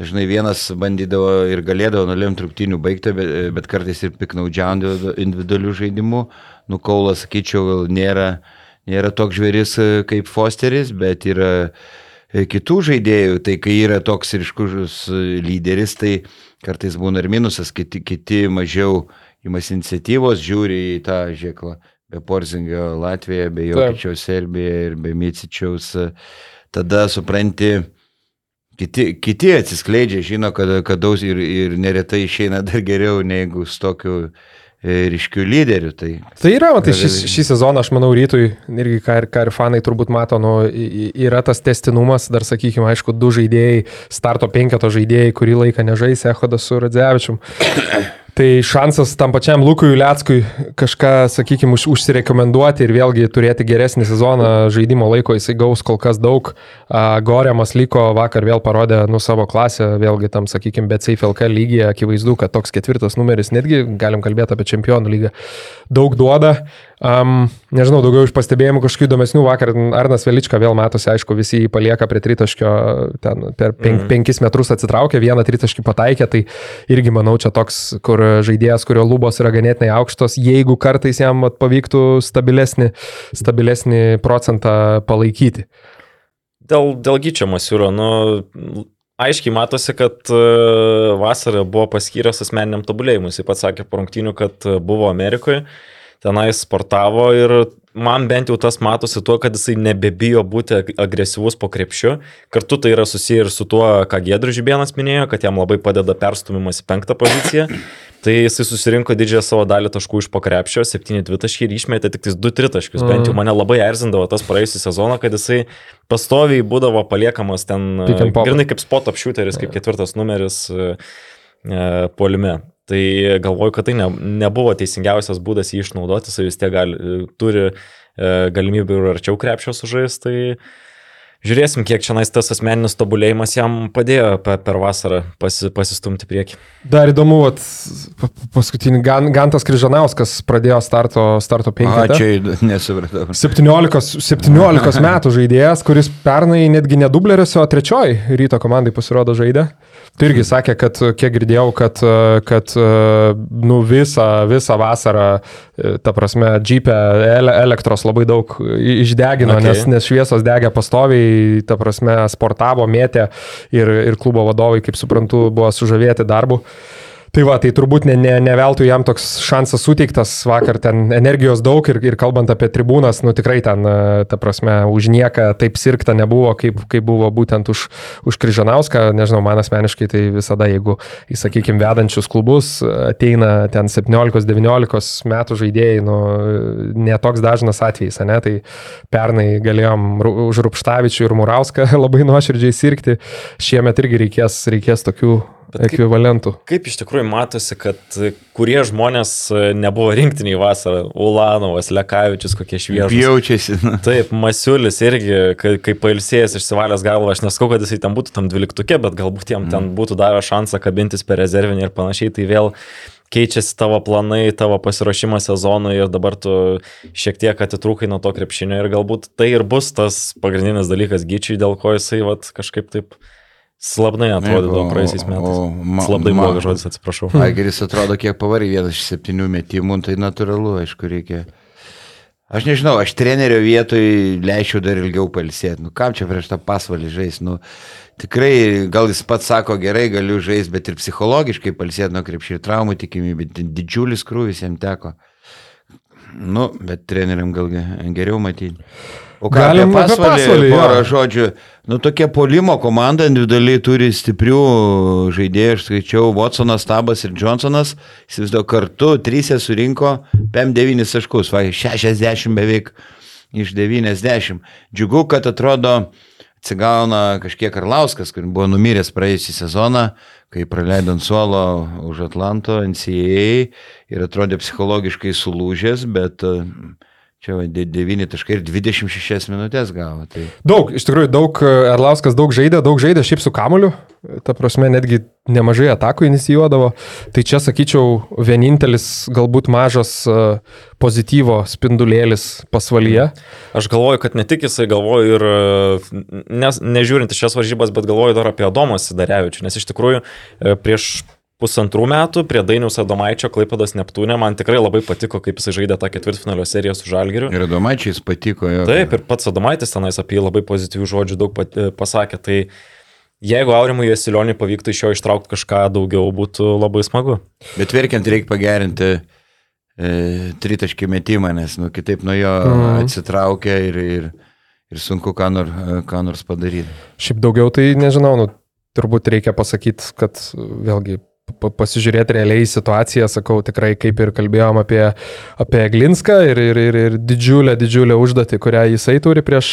dažnai vienas bandydavo ir galėdavo nulemti rungtynių baigti, bet, bet kartais ir piknaudžiaudavo individualių žaidimų nu, Kaulas, sakyčiau, nėra, nėra toks žvėris e, kaip Fosteris, bet yra e, kitų žaidėjų, tai kai yra toks ryškus e, lyderis, tai kartais būna ir minusas, kiti, kiti mažiau imas iniciatyvos, žiūri į tą žieklą. Be Porzingio Latvijoje, be Jokičiaus Serbijoje ir be Micičiaus, tada supranti, kiti, kiti atsiskleidžia, žino, kad, kad daug ir, ir neretai išeina dar geriau negu su tokiu ryškių lyderių. Tai, tai yra, matai, šį, šį sezoną, aš manau, rytui irgi, ką ir, ką ir fanai turbūt mato, nu, yra tas testinumas, dar sakykime, aišku, du žaidėjai, starto penketo žaidėjai, kurį laiką nežais, Ehodas su Radzevičium. Tai šansas tam pačiam Lukui Leckui kažką, sakykime, už, užsirekomenduoti ir vėlgi turėti geresnį sezoną žaidimo laiko jisai gaus kol kas daug. Goriamas liko vakar vėl parodė nu savo klasę, vėlgi tam, sakykime, bet CFLK lygyje akivaizdu, kad toks ketvirtas numeris, netgi galim kalbėti apie čempionų lygą, daug duoda. Um, nežinau, daugiau iš pastebėjimų kažkokių įdomesnių. Vakar Arnas Velička vėl matosi, aišku, visi jį palieka prie tritaškio, ten per penk, mm. penkis metrus atsitraukė, vieną tritaškį pataikė, tai irgi manau čia toks, kur žaidėjas, kurio lubos yra ganėtinai aukštos, jeigu kartais jam pavyktų stabilesnį, stabilesnį procentą palaikyti. Dėl, dėl gyčio Masiūro, nu, aiškiai matosi, kad e, vasarą buvo paskyręs asmeniniam tobulėjimui. Jis pats sakė po rungtynių, kad buvo Amerikoje tenai sportavo ir man bent jau tas matosi tuo, kad jisai nebebijo būti agresyvus po krepšiu. Kartu tai yra susiję ir su tuo, ką Gedrius Žibėnas minėjo, kad jam labai padeda perstumimas į penktą poziciją. Tai jisai susirinko didžiąją savo dalį taškų iš pokrepšio, 7-2 taškai ir išmetė tik 2-3 taškus. Bent jau mm. mane labai erzindavo tas praėjusią sezoną, kad jisai pastoviai būdavo paliekamas ten, grinai kaip spot apšiuteris, kaip ketvirtas numeris e, e polime. Tai galvoju, kad tai ne, nebuvo teisingiausias būdas jį išnaudoti, jis vis tiek gali, turi e, galimybę ir arčiau krepšio sužaisti. Tai žiūrėsim, kiek čia tas asmeninis tobulėjimas jam padėjo per vasarą pasi, pasistumti prieki. Dar įdomu, vat, paskutinį Gan, Gantas Kryžanauskas pradėjo starto, starto penketą. Čia nesupratau. 17, 17 metų žaidėjas, kuris pernai netgi ne dubleriuose, o trečioji ryto komandai pasirodo žaidė. Tu irgi sakė, kad kiek girdėjau, kad, kad nu, visą, visą vasarą, ta prasme, džipę elektros labai daug išdegino, okay. nes, nes šviesos degė pastoviai, ta prasme, sportavo, mėtė ir, ir klubo vadovai, kaip suprantu, buvo sužavėti darbu. Uh, Tai va, tai turbūt ne, ne, ne veltui jam toks šansas suteiktas vakar, ten energijos daug ir, ir kalbant apie tribūnas, nu tikrai ten, e, ta prasme, už nieką taip sirgta nebuvo, kaip, kaip buvo būtent už, už Kryžanauską. Nežinau, man asmeniškai tai visada, jeigu sakykime, vedančius klubus ateina ten 17-19 metų žaidėjai, nu, netoks dažnas atvejis, ne? Tai pernai galėjom už Rupštavičių ir Murauską labai nuoširdžiai sirgti, šiemet irgi reikės, reikės tokių ekvivalentų. Kaip, kaip iš tikrųjų matosi, kad kurie žmonės e, nebuvo rinktiniai vasarą, Ulanovas, Lekavičius, kokie švieži. Jaučiasi. Taip, Masiulis irgi, kai, kai pailsėjęs išsivalęs galvą, aš neskau, kad jisai ten būtų tam dvyliktukė, bet galbūt jam mm. ten būtų davę šansą kabintis per rezervinį ir panašiai, tai vėl keičiasi tavo planai, tavo pasiruošimas sezonui ir dabar tu šiek tiek atitrūkai nuo to krepšinio ir galbūt tai ir bus tas pagrindinis dalykas gyčiai, dėl ko jisai vat, kažkaip taip Slabnai atrodydavo praeisiais metais. Ma, Slabnai ma, blogas žodis, atsiprašau. Aigeris atrodo, kiek pavarė vienas iš septynių metimų, tai natūralu, aišku, reikia. Aš nežinau, aš trenerio vietoj leisčiau dar ilgiau palsėti. Nu, kam čia prieš tą pasvalį žais? Nu, tikrai, gal jis pats sako, gerai, galiu žaisti, bet ir psichologiškai palsėti nuo krepšį ir traumų tikimybė. Didžiulis krūvis jam teko. Nu, bet treneriam gal ge- geriau matyti. O ką Galim apie apie pasvalį, Pasvalį, jo. porą žodžių. Nu, tokia polimo komanda individualiai turi stiprių žaidėjų, aš skaičiau, Watsonas, Tabas ir Johnsonas, įsivaizduoju, kartu trysia surinko PM9 taškus, va, 60 beveik iš 90. Džiugu, kad atrodo atsigauna kažkiek Arlauskas, kur buvo numiręs praėjusį sezoną, kai praleido ant suolo už Atlanto NCAA ir atrodė psichologiškai sulūžęs, bet e, čia va, 9 taškai ir 26 minutės gavo. Tai Daug, iš tikrųjų, daug, Erlauskas daug žaidė, daug žaidė šiaip su kamuliu, ta prasme, netgi nemažai atakų inicijuodavo. Tai čia, sakyčiau, vienintelis galbūt mažas e, pozityvo spindulėlis pasvalyje. Aš galvoju, kad ne tik jisai galvoju ir, e, nes, nežiūrint šias varžybas, bet galvoju dar apie Adomą Sidarevičių, nes iš tikrųjų e, prieš pusantrų metų prie Dainiaus Adomaičio Klaipadas Neptūnė man tikrai labai patiko, kaip jisai žaidė tą ketvirtfinalio seriją su Žalgiriu. ir Adomaičiais patiko jo. Taip, ir pats Adomaitis tenais apie jį labai pozityvių žodžių daug e, pasakė. Tai jeigu Aurimui Jasilioniui pavyktų iš jo ištraukti kažką daugiau, būtų labai smagu. Bet verkiant reikia pagerinti e, tritaškį metimą, nes nu, kitaip nuo jo Mhm. mm. atsitraukia ir, ir, ir sunku ką, nor, ką nors padaryti. Šiaip daugiau tai nežinau, nu, turbūt reikia pasakyti, kad vėlgi pasižiūrėti realiai situaciją, sakau, tikrai kaip ir kalbėjom apie, apie Glinską ir, ir, ir, ir didžiulę, didžiulę užduotį, kurią jisai turi prieš,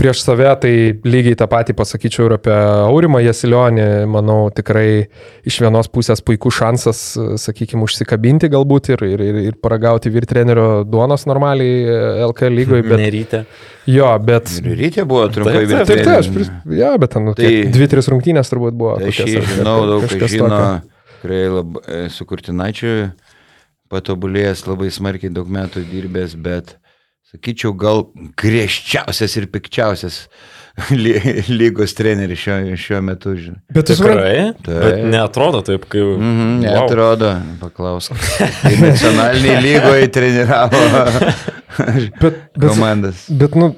prieš save, tai lygiai tą patį pasakyčiau ir apie Aurimą Jasilionį, manau, tikrai iš vienos pusės puikus šansas, sakykime, užsikabinti galbūt ir, ir, ir, ir paragauti vyr trenerio duonos normaliai LKL lygoje, bet Nerytė. jo, bet... Ir ryte buvo trumpai Taip, taip, Taip, taip, aš, pris... ja, bet ten, nu, Tai- tai... dvi, tris rungtynės turbūt buvo. Tai aš žinau, daug kas žino, tokio. Tikrai labai su Kurtinaičiu patobulėjęs, labai smarkiai daug metų dirbęs, bet sakyčiau, gal griežčiausias ir pikčiausias ly- lygos treneris šiuo, šiuo metu. Žinai. Bet tu supranti, Tikrai, Taip. bet neatrodo taip, kaip... Mhm, Wow. neatrodo, paklausk. Tai nacionaliniai lygoje treniravo bet, bet, komandas. bet, nu,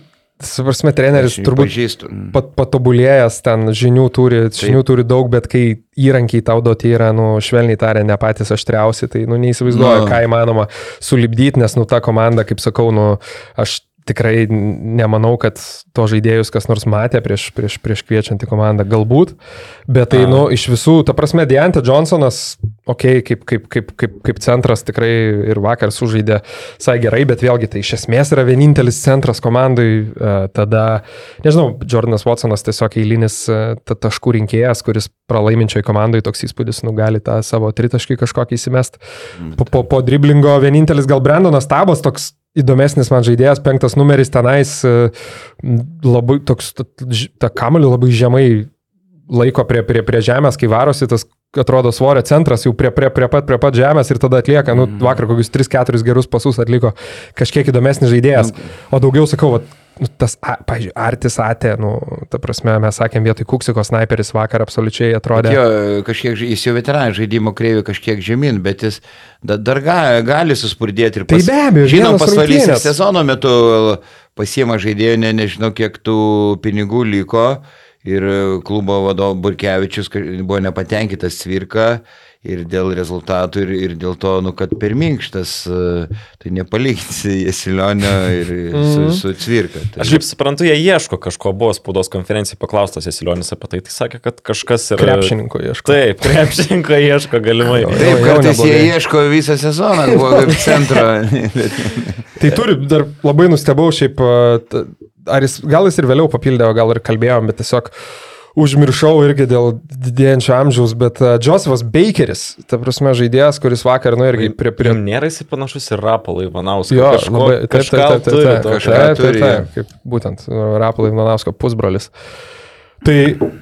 suprasme, treneris turbūt pažįstu. pat, patobulėjęs, ten žinių turi, žinių turi daug, bet kai įrankiai tau duoti yra, nu, švelniai tariant, ne patys aštriausi, tai, nu, neįsivaizduoju, Nu. ką įmanoma sulibdyti, nes, nu, ta komanda, kaip sakau, nu, aš tikrai nemanau, kad to žaidėjus kas nors matė prieš, prieš, prieš kviečiantį komandą. Galbūt, bet tai, A. nu, iš visų, ta prasme, Deante Johnsonas, okei, okay, kaip, kaip, kaip, kaip, kaip centras tikrai ir vakar sužaidė visai gerai, bet vėlgi tai iš esmės yra vienintelis centras komandai. e, Tada, nežinau, Jordanas Watsonas tiesiog eilinis e, ta- taškų rinkėjas, kuris pralaiminčioj komandai toks įspūdis, nu, gali tą savo tritaškį kažkokį įsimest. Po, po, po driblingo vienintelis gal Brandonas Tabas toks įdomesnis man žaidėjas, penktas numeris tenais, e, labai toks, ta, ta kamalių labai žemai laiko prie, prie, prie žemės, kai varosi tas atrodo svorio centras jau prie, prie, prie, pat, prie pat žemės ir tada atlieka, nu, vakar kokius 3-4 gerus pasus atliko kažkiek įdomesnis žaidėjas. O daugiau sakau, vat, nu, tas, a, pažiūrėjau, Artis Atė, nu, ta prasme, mes sakėm vietoj Kuksiko sniperis vakar absoliučiai atrodė. Jo, kažkiek, jis jau veteranas žaidimo kreivė kažkiek žemyn, bet jis da, dar ga, gali suspurdėti ir Tai be abejo, Žinom, pasvalys sezono metu pasiema žaidėjų, ne, nežinau, kiek tų pinigų liko. Ir klubo vadovas Burkevičius buvo nepatenkintas cvirka ir dėl rezultatų, ir, ir dėl to, nu, kad per minkštas, e, tai nepalyginsi Jesilionio ir su, su cvirka. Tai, Aš kaip suprantu, jie ieško kažko, buvo spaudos konferencijai paklaustas Esilionis apie tai, tai sakė, kad kažkas yra... Krepšininko ieško. Taip, krepšininko ieško galimai. Jo, Taip, jau kartais jie ieško visą sezoną, buvo kaip centro. Tai turi, dar labai nustebau šiaip, t- ar jis, gal jis ir vėliau papildė, gal ir kalbėjom, bet tiesiog užmiršau irgi dėl didėjančio amžiaus, bet a, Josephas Bakeris, ta prasme žaidėjas, kuris vakar, nu irgi prie... prie. Nėra jis panašus į Rapalą Ivanauską. Jo, kažko, labai, taip, taip, taip, taip, taip, kažką taip, taip, turi, taip, kaip būtent Rapalai Ivanausko pusbrolis. Tai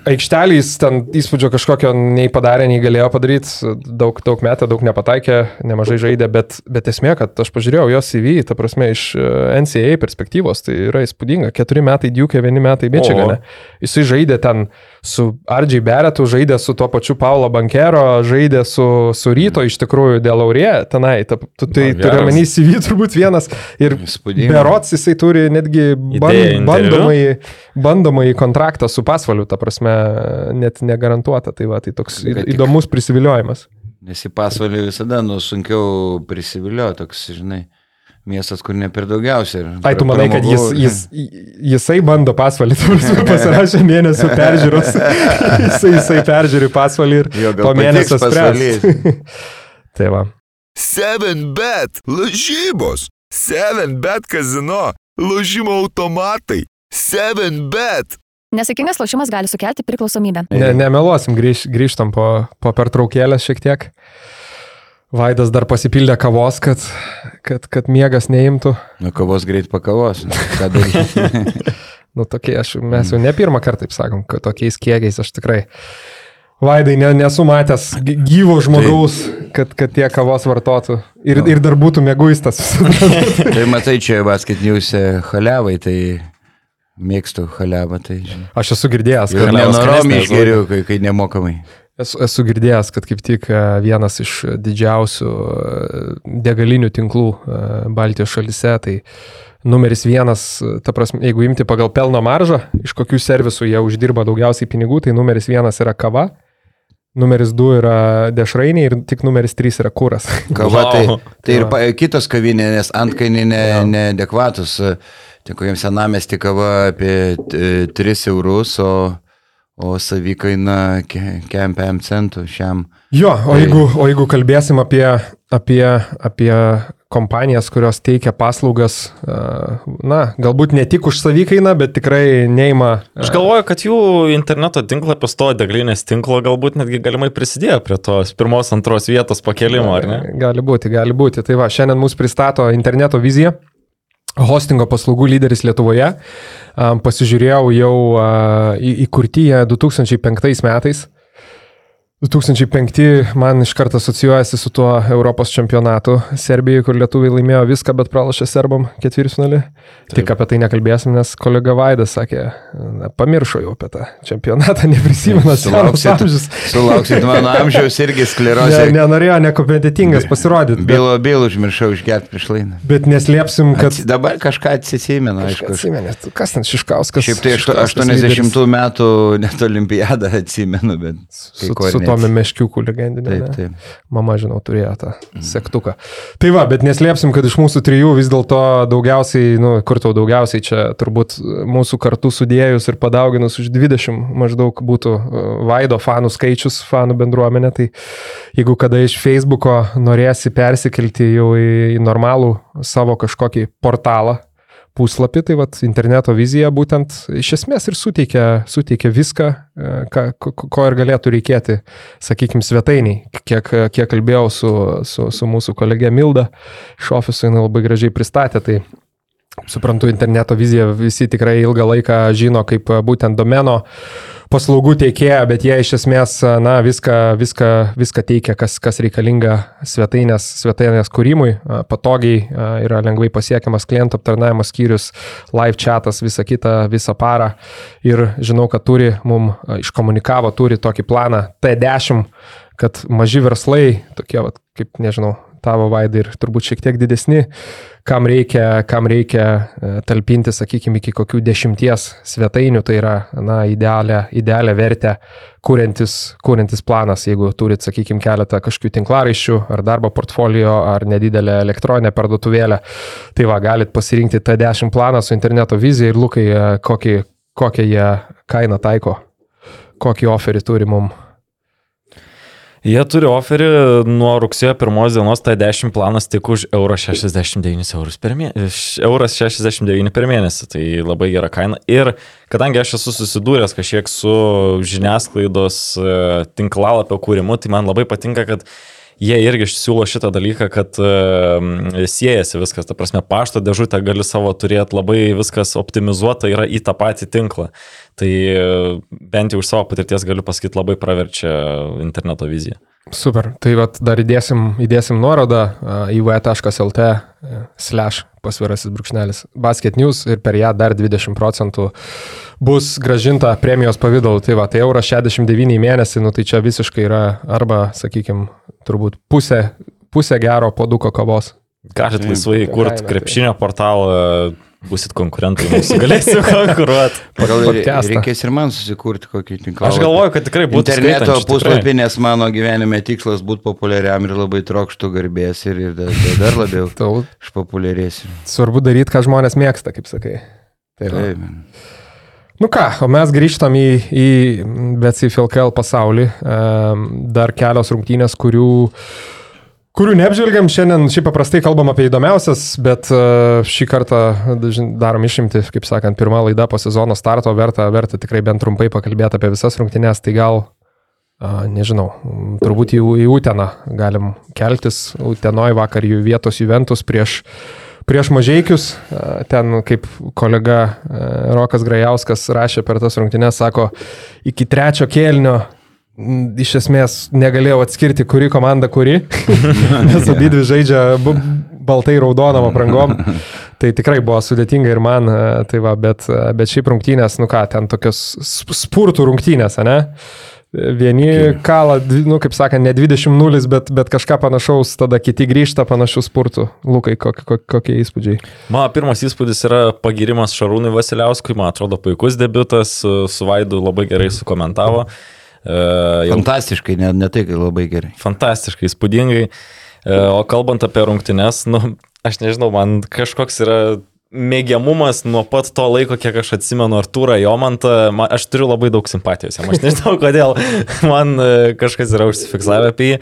aikšteliais ten įspūdžio kažkokio nei padarė, nei galėjo padaryti, daug, daug metą, daug nepataikė, nemažai žaidė, bet, bet esmė, kad aš pažiūrėjau jos CV, ta prasme, iš e, NCAA perspektyvos, tai yra įspūdinga. Keturi metai Duke, vieni metai Michigane. Jisai žaidė ten su Ardžiai Beretu, žaidė su tuo pačiu Paulo Bankero, žaidė su, su Ryto iš tikrųjų dėl Aurie tenai. Ta, tu, tai turiu menį CV turbūt vienas ir Įspūdinga. Berots jisai turi netgi ban, Idėją interviu? bandomąjį, bandomąjį kontraktą su pasvaliu, ta prasme, net negarantuota. Tai va, tai toks Kad tik- įdomus prisiviliojimas. Nes į pasvalį visada, nu, sunkiau prisivilio, toks, žinai, miestas, kur ne per daugiausiai. Ai, tu manai, kad jis, jis, jisai bando pasvalį, pasirašė mėnesio peržiūros. jisai, jisai peržiūri pasvalį ir Jo, po mėnesio spręs. tai va. 7bet lažybos, 7bet kazino, lošimo automatai, 7bet. Nesėkmingas lošimas gali sukelti priklausomybę. Ne, nemeluosim, grįž, grįžtam po, po pertraukėlės šiek tiek. Vaidas dar pasipildė kavos, kad, kad, kad miegas neimtų. Nu, kavos greit pakavos. Daryti? Nu, tokie, aš, mes jau ne pirmą kartą, taip sakom, kad tokiais kiekiais aš tikrai. Vaidai, ne, nesu matęs gy- gyvo žmogaus, kad, kad tie kavos vartotų. Ir, ir dar būtų mėguistas. tai matai, čia basketiniuose haliavai, tai mėgstu haliavą, tai žinai. Aš esu girdėjęs, Ir kad, nenorom išgeriu, kai, kai nemokamai. esu, esu girdėjęs, kad kaip tik e, vienas iš didžiausių e, degalinių tinklų e, Baltijos šalise, tai numeris vienas, e, ta prasme, jeigu imti pagal pelno maržą, iš kokių servisų jie uždirba daugiausiai pinigų, tai numeris vienas yra kava. Numeris 2 yra dešrainiai ir tik numeris 3 yra kūras. Kava, tai, Wow. tai ir pa, kitos kavinės antkainiai ne, neadekvatus. Tai kokiam senamesti kava apie e, 3 eurus, o, o savikaina ke- kem 5 centų šiam. Jo, o Tai- jeigu, o jeigu kalbėsim apie, apie, apie kompanijas, kurios teikia paslaugas, e, na, galbūt ne tik už savikainą, bet tikrai neima. e, Aš galvoju, kad jų interneto tinklapis to deglinės tinklo galbūt netgi galimai prisidėjo prie tos pirmos, antros vietos pakelimo, ar ne? Gali būti, gali būti. Tai va, šiandien mūsų pristato interneto viziją. Hostingo paslaugų lyderis Lietuvoje. Pasižiūrėjau jau a, į- įkurti jie 2005 metais. 2005 man iš karto asocijuojasi su tuo Europos čempionatu Serbijoje, kur lietuviai laimėjo viską, bet pralašė serbam ketvirtfinalį. Tik apie tai nekalbėsim, nes kolega Vaidas sakė, na, pamiršo jau apie tą čempionatą, neprisimena Sulauksit, amžius. sulauksit mano amžiaus irgi Ne, sklerozė. nenorėjo nekompetitingas pasirodyti. Bet, Bylo, bylo užmiršau išgerti prieš laidą. bet neslėpsim, kad... Ats, dabar kažką atsisimenu, aišku. Atsimenėt, kas ten Šiškauskas? Šiaip tai aštu- Šiškauskas 80 lyderis metų net olimpiadą atsimenu, bet... Su, su Tomi Meškiuku legendinė. Taip, ne? taip. Mama, žinau, turėjo tą sektuką. Tai va, bet neslėpsim, kad iš mūsų trijų vis dėlto daugiausiai, nu, kur tau daugiausiai čia turbūt mūsų kartu sudėjus ir padauginus už 20 maždaug būtų uh, Vaido fanų skaičius, fanų bendruomenė. Tai jeigu kada iš Facebooko norėsi persikelti jau į, į normalų savo kažkokį portalą, puslapį, tai vat, interneto vizija būtent iš esmės ir suteikia, suteikia viską, e, ką, ko, ir galėtų reikėti, sakykime, svetainiai. Kiek, kiek kalbėjau su, su, su mūsų kolegė Milda iš ofiso, jinai labai gražiai pristatė, tai suprantu, interneto viziją visi tikrai ilgą laiką žino kaip būtent domeno paslaugų teikėja, bet jie iš esmės, na, viską, viską, viską teikia, kas, kas reikalinga svetainės, svetainės kūrimui, patogiai yra lengvai pasiekiamas klientų aptarnavimo skyrius, live chatas, visa kita, visą parą. Ir žinau, kad turi, mum iškomunikavo, turi tokį planą T10, kad maži verslai, tokie, vat, kaip nežinau, tavo vaidai ir turbūt šiek tiek didesni, kam reikia, kam reikia e, talpinti, sakykime, iki kokių dešimties svetainių, tai yra, na, idealią, idealią vertę kūrintis, kūrintis planas, jeigu turit, sakykime, keletą kažkokių tinklaraščių ar darbo portfolio ar nedidelę elektroninę parduotuvėlę, tai va, galit pasirinkti T10 planą su interneto vizija ir lukai, e, kokį, kokią jie kainą taiko, kokį oferį turi mum. Jie turi oferį nuo rugsėjo pirmos dienos, tai 10 planas tik už euro 69 eurus per mėnesį. Euras 69 per mėnesį, tai labai gera kaina. Ir kadangi aš esu susidūręs kažkiek su žiniasklaidos e, tinklalapio kūrimu, tai man labai patinka, kad jie irgi siūlo šitą dalyką, kad uh, siejasi viskas, ta prasme, pašto dėžutę gali savo turėti, labai viskas optimizuota yra į tą patį tinklą. Tai uh, bent jau iš savo patirties galiu pasakyti, labai praverčia interneto viziją. Super. Tai vat, dar įdėsim, įdėsim nuorodą uh, iv.lt uh, slash pasvirasis brūkšnelis basket news ir per ją dar 20 procentų bus gražinta premijos pavydalu. Tai va, tai euras 69 į mėnesį, nu tai čia visiškai yra arba, sakykime, turbūt pusė, pusė gero poduko kavos. Galit laisvai kurti krepšinio portalą, busit konkurentai, mūsų galėsim konkuruoti. Pagal podcastą. reikės ir man susikurti kokį tinklą. Aš galvoju, kad tikrai būtų Interneto puslapį, nes mano gyvenime tikslas būti populiariam ir labai trokštų garbės ir, ir dar, dar labiau išpopuliarėsiu. svarbu daryti, ką žmonės mėgsta, kaip sakai. Tai va. Taip. Nu ką, o mes grįžtam į, į BCFLKL pasaulį. Dar kelios rungtynės, kurių, kurių neapžvelgiam. Šiandien šiaip paprastai kalbam apie įdomiausias, bet e, šį kartą darom išimti, kaip sakant, pirmą laidą po sezono starto. Verta, verta tikrai bent trumpai pakalbėti apie visas rungtynės. Tai gal, nežinau, turbūt į, į Uteną galim keltis. Utenoj vakar jų vietos Juventus prieš prieš mažiekius, ten kaip kolega Rokas Grajauskas rašė per tas rungtynes, sako, iki trečio kėlinio iš esmės negalėjau atskirti, kuri komanda kuri, nes abi dvi žaidžia baltai raudonom aprangom. Tai tikrai buvo sudėtinga ir man, tai va, bet, bet šiaip rungtynės, nu ką, ten tokios sp- spurtų rungtynės, ne? Vieni kala, dvi- nu kaip sakant, ne 20-0, bet, bet kažką panašaus, tada kiti grįžta panašių spurtų. Lukai, kokie, kokie, kokie įspūdžiai? Mano pirmas įspūdis yra pagirimas Šarūnui Vasiliauskui, man atrodo puikus debutas, su su Vaidu labai gerai sukomentavo. E, jau Fantastiškai, ne, ne tai, kad labai gerai. fantastiškai, įspūdingai. E, O kalbant apie rungtynes, nu, aš nežinau, man kažkoks yra mėgiamumas nuo pat to laiko, kiek aš atsimenu Artūrą Jomantą, man, aš turiu labai daug simpatijos jam, aš nežinau kodėl, man e, kažkas yra užsifiksavę apie jį,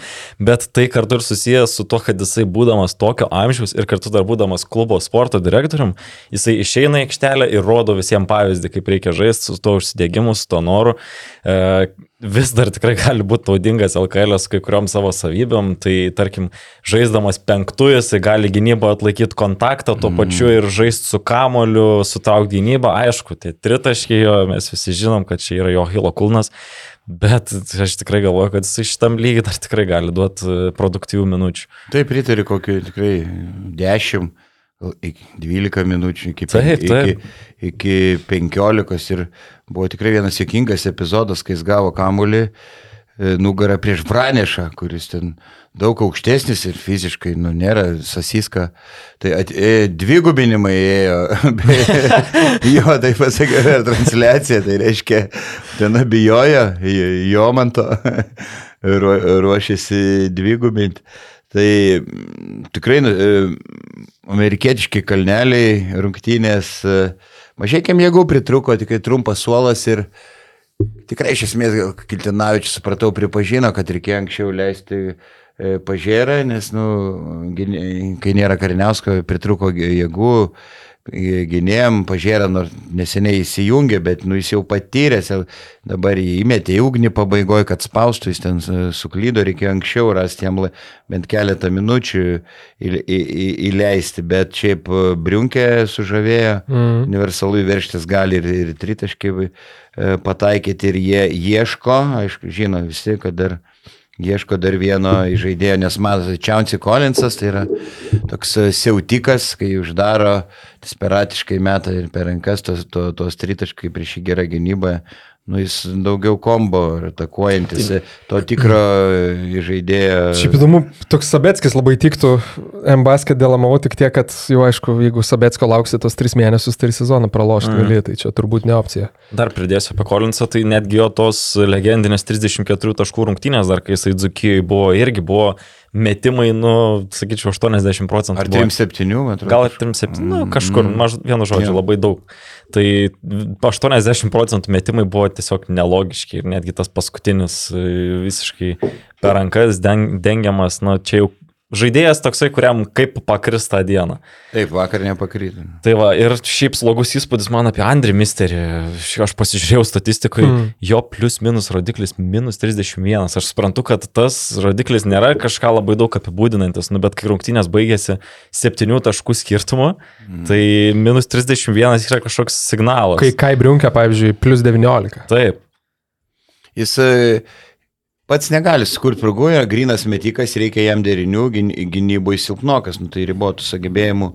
bet tai kartu ir susijęs su to, kad jisai būdamas tokio amžiaus ir kartu dar būdamas klubo sporto direktorium, jisai išeina į aikštelę ir rodo visiems pavyzdį, kaip reikia žaisti su to užsidėgymu, su to noru. E, vis dar tikrai gali būti naudingas LKL su kai kuriuom savo savybėm, tai tarkim, žaisdamas penktuoju, jisai gali gynybą atlaikyti kontaktą, tuo pačiu ir žaisti su kamoliu, sutraukti gynybą, aišku, tai tritaškiai jo, mes visi žinom, kad čia yra jo Hilo kulnas, bet aš tikrai galvoju, kad jisai šitam lygiai dar tikrai gali duoti e, produktyvių minučių. Taip, pritariu kokiu tikrai 10, gal iki 12 minučių, iki, Taip, taip. iki, iki 15 ir buvo tikrai vienas sėkmingas epizodas, kai jis gavo kamuolį nugarą prieš Pranešą, kuris ten daug aukštesnis ir fiziškai, nu, nėra sasiska. Tai at, e, dvigubinimai ėjo, jo, tai pasakė per transliaciją, tai reiškia, ten abijojo, jo man to ruošiasi dvigubinti. Tai mm, tikrai e, amerikietiški kalneliai, rungtynės, e, mažai kiek jėgų pritruko, tik trumpas suolas ir tikrai iš esmės Kiltinavičius, supratau, pripažino, kad reikėjo anksčiau leisti e, pažėrą, nes, nu, kai nėra kariniausko, pritruko jėgų, gynėjim pažėrą nors neseniai įsijungė, bet nu, jis jau patyręs, dabar jį įmetė į ugnį pabaigoje, kad spaustų, jis ten suklydo, reikėjo anksčiau rasti jam bent keletą minučių į- į- į- įleisti, bet šiaip e, Briunkė sužavėjo, mm. universalui verštis gali ir, ir tritaškai e, pataikyti ir jie ieško, aišku, žino visi, kad dar ieško dar vieno žaidėjo, nes matote, Čiaunci Collinsas tai yra toks e, siautikas, kai uždaro, desperatiškai meta ir per rankas tos, to, tos tritaškai prieš jį gerą gynybą. Nu, jis daugiau kombo ir atakuojantis, to tikro e, žaidėjo. Šiaip įdomu, toks Sabetskis labai tiktų M-basket dėl MAO, tik tiek, kad jau aišku, jeigu Sabetsko lauksi tos tris mėnesius, tai sezoną pralošti Mm. gali, tai čia turbūt ne opcija. Dar pridėsiu apie Kolinsą, tai netgi jo tos legendinės 34 taškų rungtynės, dar kai jisai Dzukijoje buvo, irgi buvo metimai, nu, sakyčiau, 80 procentų. Ar buvo. 3-7, man atrodo. Gal ir 3-7, nu, kažkur, Mm. maž, vienu žodžiu, Jo. labai daug. Tai 80 procentų metimai buvo tiesiog nelogiški ir netgi tas paskutinis e, visiškai per rankas deng, dengiamas, na, čia jau žaidėjas toksai, kuriam kaip pakris tą dieną. Taip, vakar nepakrytų. Tai va, ir šiaip slogus įspūdis man apie Andrį Misterį. Aš pasižiūrėjau statistikoje, mm. jo plius minus rodiklis minus 31. Aš suprantu, kad tas rodiklis nėra kažką labai daug apibūdinantis, nu, bet kai rungtynės baigėsi 7 taškų skirtumu, mm. tai minus 31 yra kažkoks signalas. Kai Kai Briunkė, pavyzdžiui, plus 19. Taip. Jis pats negali sukurti progų, yra grinas metikas, reikia jam derinių, gyn- gynyboje silpnokas, nu, tai ribotų sugebėjimų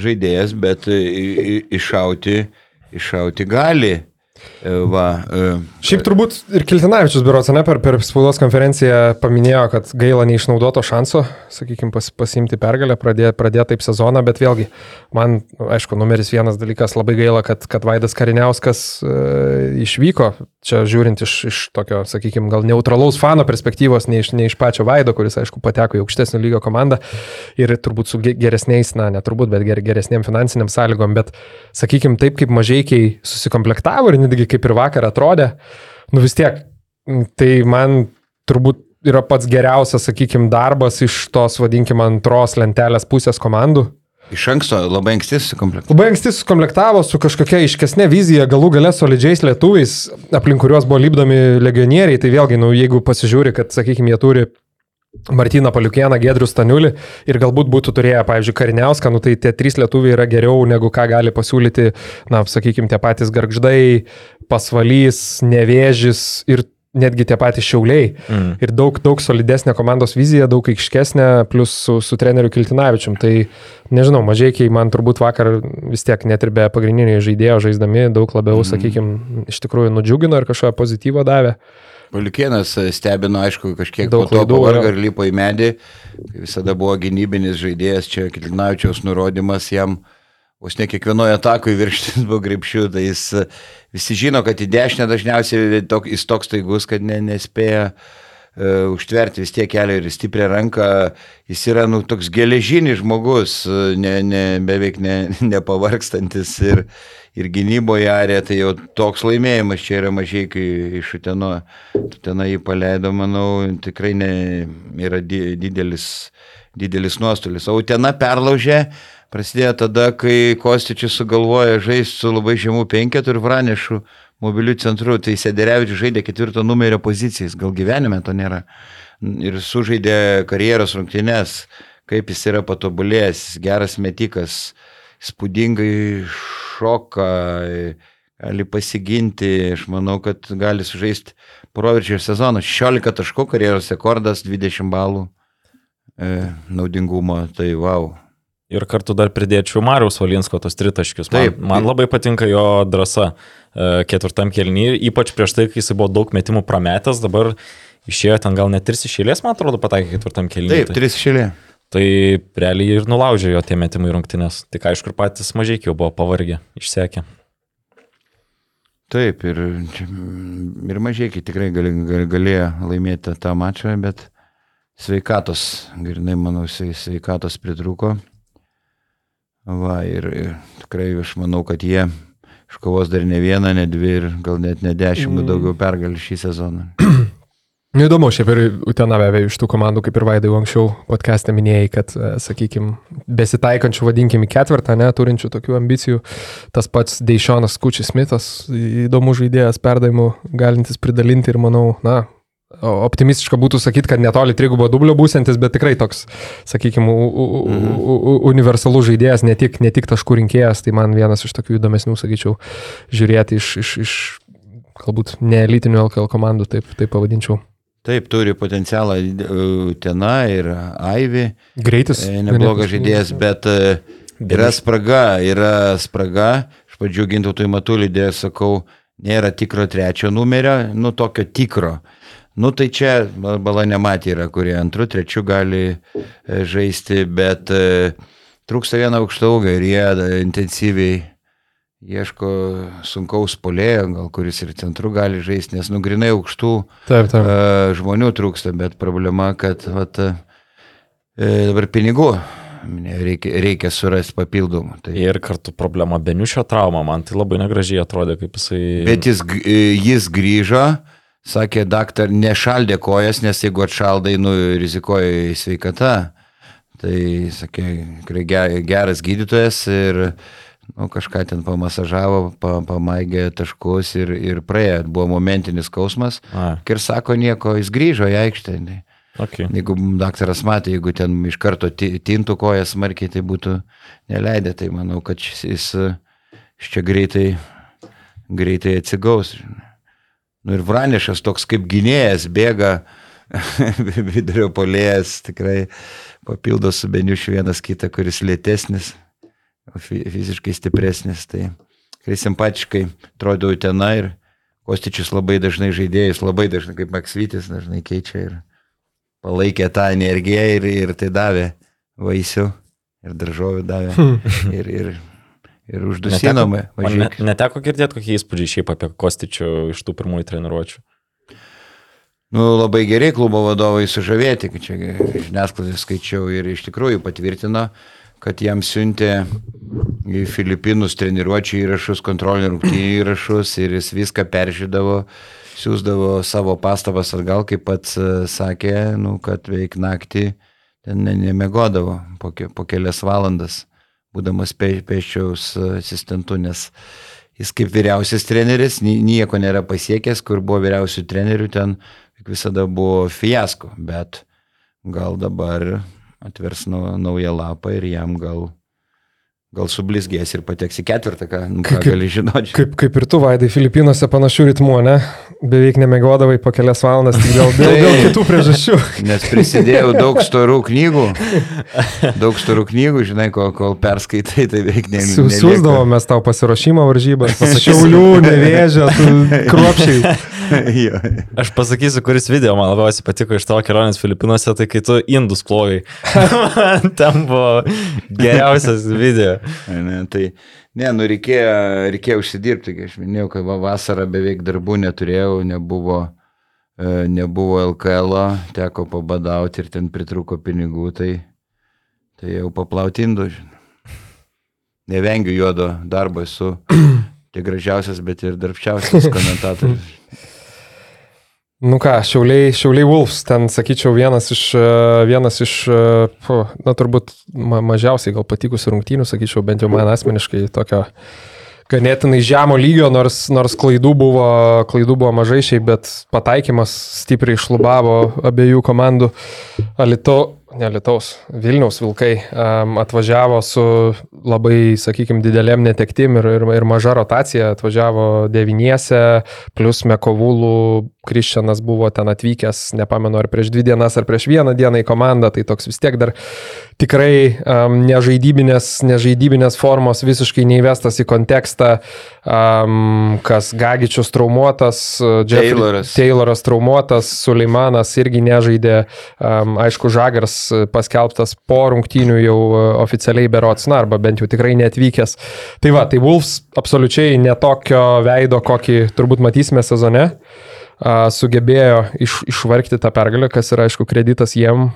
žaidėjas, bet e, iššauti, iššauti gali. E, Va, e, Šiaip turbūt ir Kiltinavičius Birots, ne, per, per spaudos konferenciją paminėjo, kad gaila neišnaudoto šanso, sakykime, pas, pasimti pergalę, pradėti pradėt taip sezoną, bet vėlgi, man, nu, aišku, numeris vienas dalykas, labai gaila, kad, kad Vaidas Kariniauskas e, išvyko, čia žiūrint iš, iš tokio, sakykime, gal neutralaus fano perspektyvos, ne iš, ne iš pačio Vaido, kuris, aišku, pateko į aukštesnio lygio komandą ir turbūt su ge- geresniais, na, neturbūt, bet ger, geresniem finansiniam sąlygom, bet, sakykime, taip kaip mažiekiai susikomplektavo ir netgi kaip ir vakar atrodė, nu vis tiek, tai man turbūt yra pats geriausias, sakykime, darbas iš tos, vadinkime, antros lentelės pusės komandų. Iš anksto labai anksti sukomplektavo. Labai anksti sukomplektavo su kažkokia iškesnė vizija, galų gale solidžiais lietuviais, aplink kuriuos buvo lipdomi legionieriai. Tai vėlgi, nu, jeigu pasižiūri, kad, sakykime, jie turi Martyną Paliukieną, Gedrių Staniulį ir galbūt būtų turėję, pavyzdžiui, Kariniauską, nu tai tie trys lietuviai yra geriau negu ką gali pasiūlyti, na, sakykime, tie patys garždai, pasvalys, nevėžis ir netgi tie patys šiauliai. Mm. Ir daug, daug solidesnė komandos vizija, daug aiškesnė, plus su, su treneriu Kiltinavičium. Tai nežinau, mažiekiai man turbūt vakar vis tiek net ir be pagrindinio žaidėjo žaisdami daug labiau, mm. sakykime, iš tikrųjų nudžiugino ir kažkokią pozityvą davė. Paliukienas stebino, aišku, kažkiek Daug klaidų, ir lipo į medį. Kai Visada buvo gynybinis žaidėjas, čia Kilinavičiaus nurodymas jam, vos ne kiekvienoje atakoje virštis buvo gripšių, tai jis e, visi žino, kad į dešinę dažniausiai tok, jis toks taigus, kad ne, nespėja uh, užtverti vis tiek kelią ir stiprią ranką. Jis yra, nu, toks geležinis žmogus, e, ne, ne, beveik ne, nepavarkstantis ir, ir gynyboje arė, tai jau toks laimėjimas čia yra mažai, kai iš Uteno, Uteno jį paleido, manau, tikrai ne, yra di, didelis, didelis nuostolis. O Utena perlaužė, prasidėjo tada, kai Kostičius sugalvoja žaisti su labai žemų penketų ir Vranešu mobilių centrų, tai Sederevičius žaidė ketvirto numerio pozicijas, gal gyvenime to nėra. Ir sužaidė karjeros rungtynes, kaip jis yra patobulėjęs, geras metikas, spūdingai šoka, gali pasiginti, aš manau, kad gali sužaisti proveržio sezoną. 16 taškų karjeros rekordas, 20 balų e, naudingumo, tai wow. Ir kartu dar pridėčiau Mariaus Valinsko tos tritaškius. Man, Taip. man labai patinka jo drąsa e, ketvirtam kelnyje, ypač prieš tai, kai jis buvo daug metimų prametęs, dabar išėjo ten gal net tris išėlės, man atrodo, pataikė ketvirtam kelnyje. Taip, tris šilė. Tai realiai ir nulaužė jo tie metimai rungtynės. Tik aišku, ir patys mažai jau buvo pavargę, išsekė. Taip, ir, ir mažai tikrai gali, gali, galėjo laimėti tą mačą, bet sveikatos, grinai manau, svei- sveikatos pritruko. Va, ir, ir tikrai aš manau, kad jie iškovos dar ne vieną, ne dvi ir gal net ne dešimt mm. daugiau pergalių šį sezoną. Nu, įdomu, šiaip ir Utena be abejo iš tų komandų, kaip ir Vaidai anksčiau podcast'e minėjai, kad, sakykime, besitaikančių, vadinkim, į ketvirtą, ne, turinčių tokių ambicijų, tas pats Deišonas Kučis Smithas, įdomus žaidėjas, perdavimų galintis pridalinti ir manau, na, optimistiška būtų sakyti, kad netoli trigubo dublio būsantis, bet tikrai toks, sakykime, universalus žaidėjas, ne tik, ne tik taškų rinkėjas, tai man vienas iš tokių įdomesnių, sakyčiau, žiūrėti iš, iš, iš galbūt neelitinių LKL komandų, taip, taip pavadinčiau. Taip, turi potencialą e, Tena ir Aivi. Greitis. E, Neblogas žaidėjas, bet e, yra spraga, yra spraga. Iš pradžių gintautui matulį dėl sakau, nėra tikro trečio numerio, nu tokio tikro. Nu tai čia bala nematė yra, kurie antrų, trečių gali e, žaisti, bet e, trūksta vieno aukšto ūgio ir jie e, intensyviai ieško sunkaus polėjo, gal kuris ir centru gali žaisti, nes nugrinai aukštų Taip, taip. e, žmonių trūksta, bet problema, kad vat, dabar pinigų reikia, reikia surasti papildomų. Tai, Ir kartu problema Beniušio trauma, man tai labai negražiai atrodė, kaip jisai... bet jis, jis grįžo, sakė, daktar, nešaldė kojas, nes jeigu atšaldai, nu, rizikuoja į sveikatą. Tai, sakė, geras gydytojas ir nu, kažką ten pamasažavo, pa, pamaigė taškus ir, ir praėjo. Buvo momentinis skausmas. A, Ir sako nieko, jis grįžo į aikštę. Okay. Jeigu daktaras matė, jeigu ten iš karto ti- tintų kojas smarkiai, tai būtų neleidę. Tai manau, kad jis, jis čia greitai, greitai atsigaus. Nu ir Vranišas toks kaip gynėjas bėga, vidurio polėjas tikrai papildo su Beniušiu vienas kitą, kuris lėtesnis, fiziškai stipresnis. Tai tikrai simpatiškai atrodo Utena ir Kostičius labai dažnai žaidėjus, labai dažnai kaip Maksvytis dažnai keičia ir palaikė tą energiją ir, ir tai davė vaisių ir daržovių davė. Ir, ir, ir uždusinome. Man ne, neteko girdėti, kokie įspūdžiai šiaip apie Kostičių iš tų pirmųjų treniruočių. Nu, labai gerai klubo vadovai sužavėti, kad čia žiniasklaidai skaičiau ir iš tikrųjų patvirtino, kad jam siuntė į Filipinus treniruočių įrašus, kontrolinių rungtynių įrašus ir jis viską peržiūrėdavo, siūsdavo savo pastabas atgal, kaip pats e, sakė, nu, kad veik naktį ten ne- nemegodavo po, po kelias valandas, būdamas pe, pešiaus asistentu, nes jis kaip vyriausias treneris ni- nieko nėra pasiekęs, kur buvo vyriausių trenerių, ten visada buvo fiasko, bet gal dabar atvers nau- naują lapą ir jam gal, gal sublizgės ir pateks į ketvirtą, ką, nu, ką Kaip- gali žinoti. Kaip, kaip ir tu, Vaidai, Filipinuose panašių ritmų, ne? Beveik nemėgodavai po kelias valandas tik dėl, dėl, dėl kitų priežasčių. Nes prisidėjau daug storų knygų, daug storų knygų, žinai, kol, kol perskaitai, tai beveik ne. Su- nelieka. Siūsdavom mes tau pasiruošimo varžybas, šiaulių, nevėžio, tu kruopšiai. Aš pasakysiu, kuris video man labiausiai patiko iš tavo kelionės Filipinuose, tai kai tu indus plovai. Ten buvo geriausias video. Ne, tai, ne, nu reikėjo, reikėjo užsidirbti, kaip aš minėjau, kad va, vasarą beveik darbų neturėjau, nebuvo, e, nebuvo LKL, teko pabadauti ir ten pritruko pinigų, tai, tai jau paplauti indų. Nevengiu juodo darbo, esu tiek gražiausias, bet ir darbščiausias komentatorius. Nu ką, Šiauliai, Šiauliai Wolfs, ten sakyčiau vienas iš, e, vienas iš e, na turbūt ma mažiausiai gal patikusių rungtynių, sakyčiau, bent jau man asmeniškai tokio ganėtinai žemo lygio, nors, nors klaidų, buvo, klaidų buvo mažai šiaip, bet pataikymas stipriai šlubavo abiejų komandų. Alito, ne Lietaus, Vilniaus Vilkai um, atvažiavo su labai, sakykime, didelėm netektim ir, ir, ir maža rotacija, atvažiavo devyniese, plus Mekovulų, Kriščianas buvo ten atvykęs, nepamenu ar prieš dvi dienas, ar prieš vieną dieną į komandą, tai toks vis tiek dar tikrai um, nežaidybinės, nežaidybinės formos visiškai neįvestas į kontekstą, um, kas Gagičius traumuotas, Jeffrey- Tayloras. Tayloras traumuotas, Suleimanas irgi nežaidė, um, aišku, Žagars paskelbtas po rungtynių jau uh, oficialiai berots, na, arba bent jau tikrai neatvykęs. Tai va, tai Wolves absoliučiai netokio veido, kokį turbūt matysime sezone a, sugebėjo iš, išvargti tą pergalę, kas yra, aišku, kreditas jiem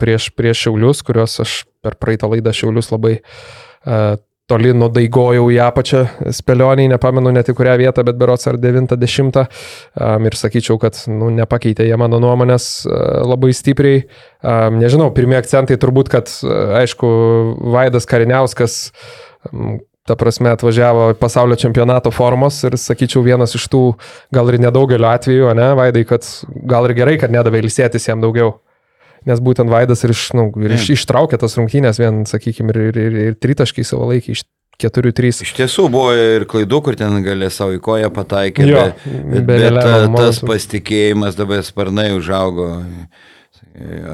prieš, prieš Šiaulius, kuriuos aš per praeitą laidą Šiaulius labai toli nudaigojau į apačią spėlioniai, nepamenu net į kurią vietą, bet berots ar 90. Um, ir sakyčiau, kad nu, nepakeitė jie mano nuomonės uh, labai stipriai. Um, nežinau, pirmie akcentai turbūt, kad, uh, aišku, Vaidas Kariniauskas um, ta prasme atvažiavo pasaulio čempionato formos ir sakyčiau vienas iš tų gal ir nedaugelio atvejų, ne, Vaidai, kad gal ir gerai, kad nedavė ilsėtis jam daugiau. Nes būtent Vaidas ir, iš, nu, ir iš, ištraukė tas rungtynės, vien, sakykime, ir, ir, ir, ir tritaškai savo laikį iš 4-3. Iš tiesų buvo ir klaidų, kur ten galė savo į koją pataikyti, bet, bet, be bet ta- tas pasitikėjimas dabar sparnai užaugo.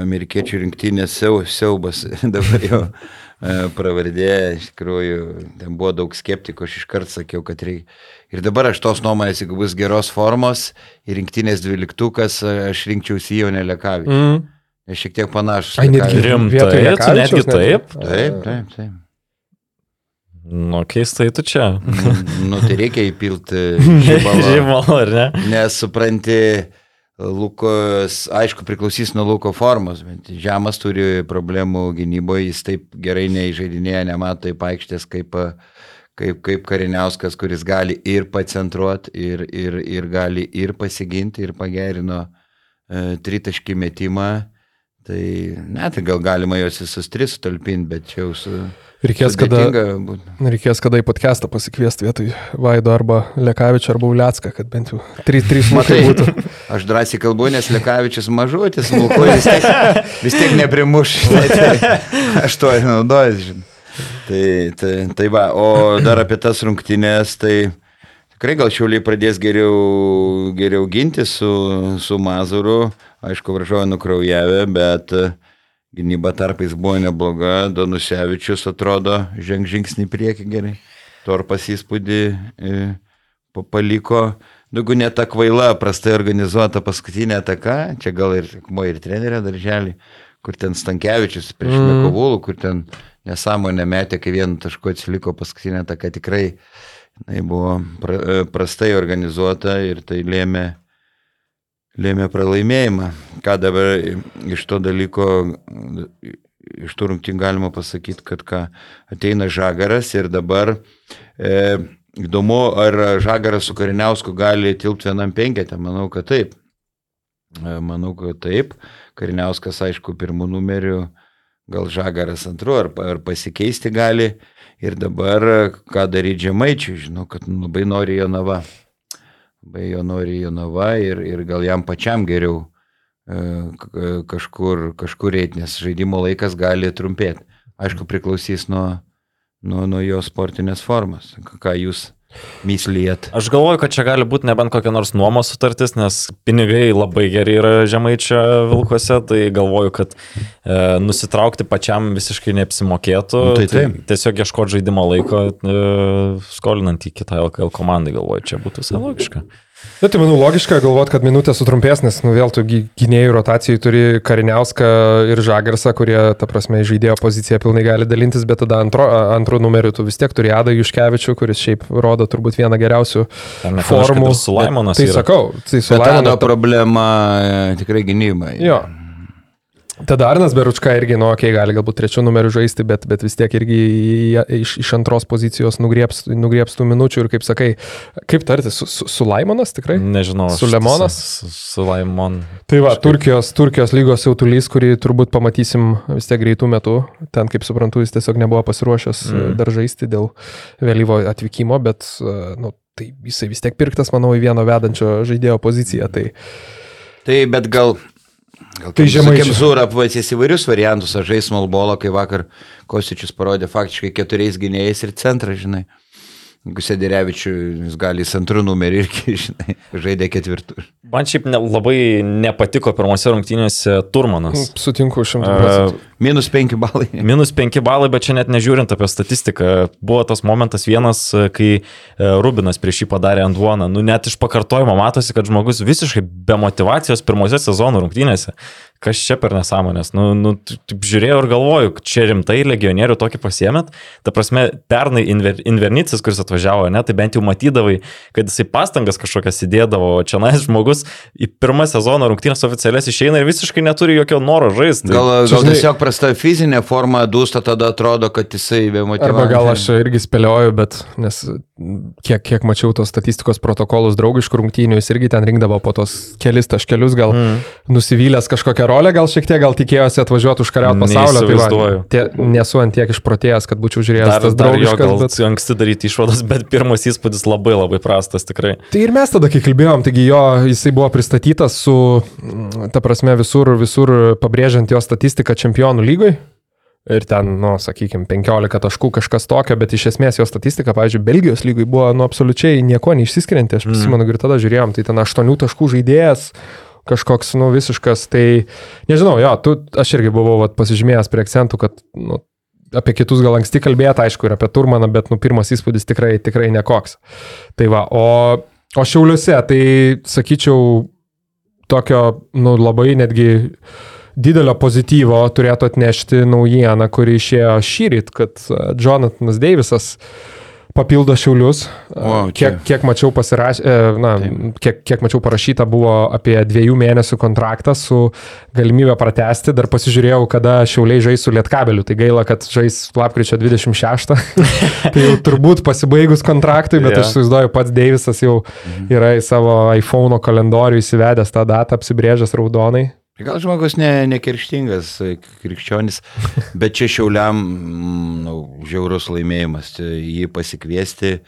Amerikiečių rinktinės siau, siaubas dabar jau e, pravardė, iš tikrųjų, ten buvo daug skeptikų, aš iškart sakiau, kad reikia. Ir dabar aš tos nuomonės, jeigu bus geros formos ir rinktinės dvyliktukas, aš rinkčiausi jau nelekavį. Mm. Šiek tiek panašus. Ai, netgi Rimtai, vietoj tu Lekavičiaus netgi taip. Taip, taip, taip. Nu, keistai tu čia. Nu, tai reikia įpilti žibalą. Žymalo, ar ne? Nes supranti, Lukas, aišku, priklausys nuo Luko formos, bet Žemas turi problemų gynyboje, jis taip gerai neįžaidinėja, nemato taip aikštės kaip, kaip, kaip Kariniauskas, kuris gali ir pacentruoti, ir, ir, ir gali ir pasiginti, ir pagerino e, tritaškį metimą. Tai, ne, tai gal galima juos visus tris sutalpinti, bet čia jau su... Reikės kada, būtų. reikės kada į podcastą pasikviesti vietoj Vaido arba Lekavičio arba Uliacką, kad bent jau trys, trys matai būtų. Aš drąsiai kalbu, nes Lekavičius mažuotis, smulkuotis, vis tiek, vis tiek neprimuš. Tai, aš to ir naudoju, žinai. Tai, tai, tai va, o dar apie tas rungtynės, tai tikrai gal šiauliai pradės geriau, geriau ginti su, su Mazuru, aišku, varžovai nukraujavę, bet e, gynyba tarpais buvo nebloga, Danusevičius atrodo ženg žingsnį priekį gerai. Torpas įspūdį e, pa- paliko. Daugiau ne ta kvaila, prastai organizuota paskutinė ataka, čia gal ir, ir trenerio darželį, kur ten Stankievičius prieš mm. Mekovulų, kur ten nesąmonę metė, kai vienu tašku atsiliko paskutinė ataka, tikrai jinai buvo e, prastai organizuota ir tai lėmė, lėmė pralaimėjimą. Ką dabar iš to dalyko, iš tų rungtynių galima pasakyti, kad ką ateina Žagaras ir dabar e, įdomu, ar Žagaras su Kariniausku gali tilpti vienam penketę, manau, kad taip. E, Manau, kad taip. Kariniauskas, aišku, pirmų numerių, gal Žagaras antru, ar, ar pasikeisti gali. Ir dabar, ką daryti žemaičiui, žinau, kad labai nori Jonava. Labai jo nori Jonava ir, ir gal jam pačiam geriau e, k- kažkur, kažkur eiti, nes žaidimo laikas gali trumpėti. Aišku, priklausys nuo, nuo, nuo jo sportinės formos. Ką jūs myslijat? Aš galvoju, kad čia gali būti nebent kokia nors nuomos sutartis, nes pinigai labai geri yra žemaičio vilkuose, tai galvoju, kad e, nusitraukti pačiam visiškai neapsimokėtų. Nu, tai taip. tiesiog ieškoti žaidimo laiko, e, skolinant į kitą LKL komandai, galvoju, čia būtų visai logiška. Bet tai manau logiška galvoti, kad minutė sutrumpės, nes nu, vėl tu gy- gynėjų rotacijai turi Kariniauską ir Žagarsą, kurie, ta prasme, į žaidėjo poziciją pilnai gali dalintis, bet tada antro, antrų numerių tu vis tiek turi Adą Juškevičių, kuris šiaip rodo turbūt vieną geriausių kad formų. ir Sulaimonas Tai yra. sakau, tai su Ado Laimonu. problema e, tikrai gynybai. Jo. Tada Arnas Beručka irgi, nu, okei, okay, gali galbūt trečių numerių žaisti, bet, bet vis tiek irgi iš, iš antros pozicijos nugrieps, nugrieps tų minučių ir kaip sakai, kaip tarti, su, su, su Laimonas tikrai? Nežinau. aš Sulemonas? tiesa- Su, su Laimon. Tai va, Turkijos, Turkijos lygos jautulys, kurį turbūt pamatysim vis tiek greitų metų. Ten, kaip suprantu, jis tiesiog nebuvo pasiruošęs Mm. mm. dar žaisti dėl vėlyvo atvykimo, bet e, nu, tai jisai vis tiek pirktas, manau, į vieno vedančio žaidėjo poziciją. Tai Tai bet gal... Gal Tai tai Žemaičių. žemaičiai. Zūra apvaisės įvairius variantus, aš žais malbolą, kai vakar Kosičius parodė faktiškai keturiais gynėjais ir centrą, žinai. Jeigu Sederevičių, jis gali į antrų numerį irgi, žinai, žaidė ketvirtų. Man šiaip ne, labai nepatiko pirmose rungtynėse Turmanas. sutinku šimtų E, procentų. Minus penki balai. Minus 5 balai, bet čia net nežiūrint apie statistiką. Buvo tas momentas vienas, kai e, Rubinas prieš jį padarė ant duoną. Nu, net iš pakartojimo matosi, kad žmogus visiškai be motivacijos pirmose sezono rungtynėse. Kas čia per nesąmonės? Nu, nu, taip žiūrėjau ir galvoju, čia rimtai legionierių tokį pasiemėt. Ta prasme, pernai Inver, Invernicis, kuris atvažiavo, ne, tai bent jau matydavai, kad jisai pastangas kažkokias įdėdavo. o Čia nais žmogus į pirmą sezono rungtynės oficialias išeina ir visiškai neturi jokio noro žaisti. Gal, Čia, gal žinai- tiesiog prasta fizinė forma dūsta, tada atrodo, kad jisai be motyvacijos. Arba gal aš irgi spėlioju, bet nes kiek, kiek mačiau tos statistikos protokolus draugiškų rungtynių, jis irgi ten rinkdavo po tos kelis taškelius, gal mm. nusivylęs kažkokią rolę, gal šiek tiek, gal tikėjosi atvažiuoti užkariauti pasaulio. Tai va, tie, nesu ant tiek išprotėjęs, kad būčiau žiūrėjęs Dar, tas dar jo draugiškas. Bet... anksti daryti išvadas, bet pirmas įspūdis labai labai prastas tikrai. Tai ir mes tada, kai kalbėjom, taigi jo, jisai buvo pristatytas su, mm, ta prasme, visur, visur pabrėžiant jo statistiką čempionų lygoj. Ir ten, nu, sakykime, 15 taškų kažkas tokio, bet iš esmės jo statistika, pavyzdžiui, Belgijos lygoj buvo, nu, absoliučiai nieko neišsiskirianti. Aš prisimenu, ir tada žiūrėjom, tai ten 8 taškų žaidėjas, kažkoks, nu, visiškas, tai, nežinau, jo, tu, aš irgi buvau vat, pasižymėjęs prie akcentų, kad, nu, apie kitus gal anksti kalbėti, aišku, ir apie Turmaną, bet, nu, pirmas įspūdis tikrai, tikrai nekoks. Tai va, o, o šiauliuose, tai sakyčiau, tokio, nu, labai netgi didelio pozityvo turėtų atnešti naujieną, kuri išėjo šyrit, kad e, Jonathanas Davisas papildo šiaulius. E, O, čia. kiek, kiek mačiau pasirašę, na, kiek, kiek mačiau parašyta buvo apie dviejų mėnesių kontraktą su galimybė pratesti. Dar pasižiūrėjau, kada šiauliai žais su Lietkabeliu. Tai gaila, kad žais lapkričio 26. tai jau turbūt pasibaigus kontraktui, bet yeah. aš įsivaizduoju, pats Deivisas jau yra į savo iPhone kalendorių įsivedęs tą datą, apsibrėžęs raudonai. Gal žmogus ne, nekirštingas, krikščionis, bet čia šiauliam mm, nu, žiaurus laimėjimas. Tai Jį pasikviesti,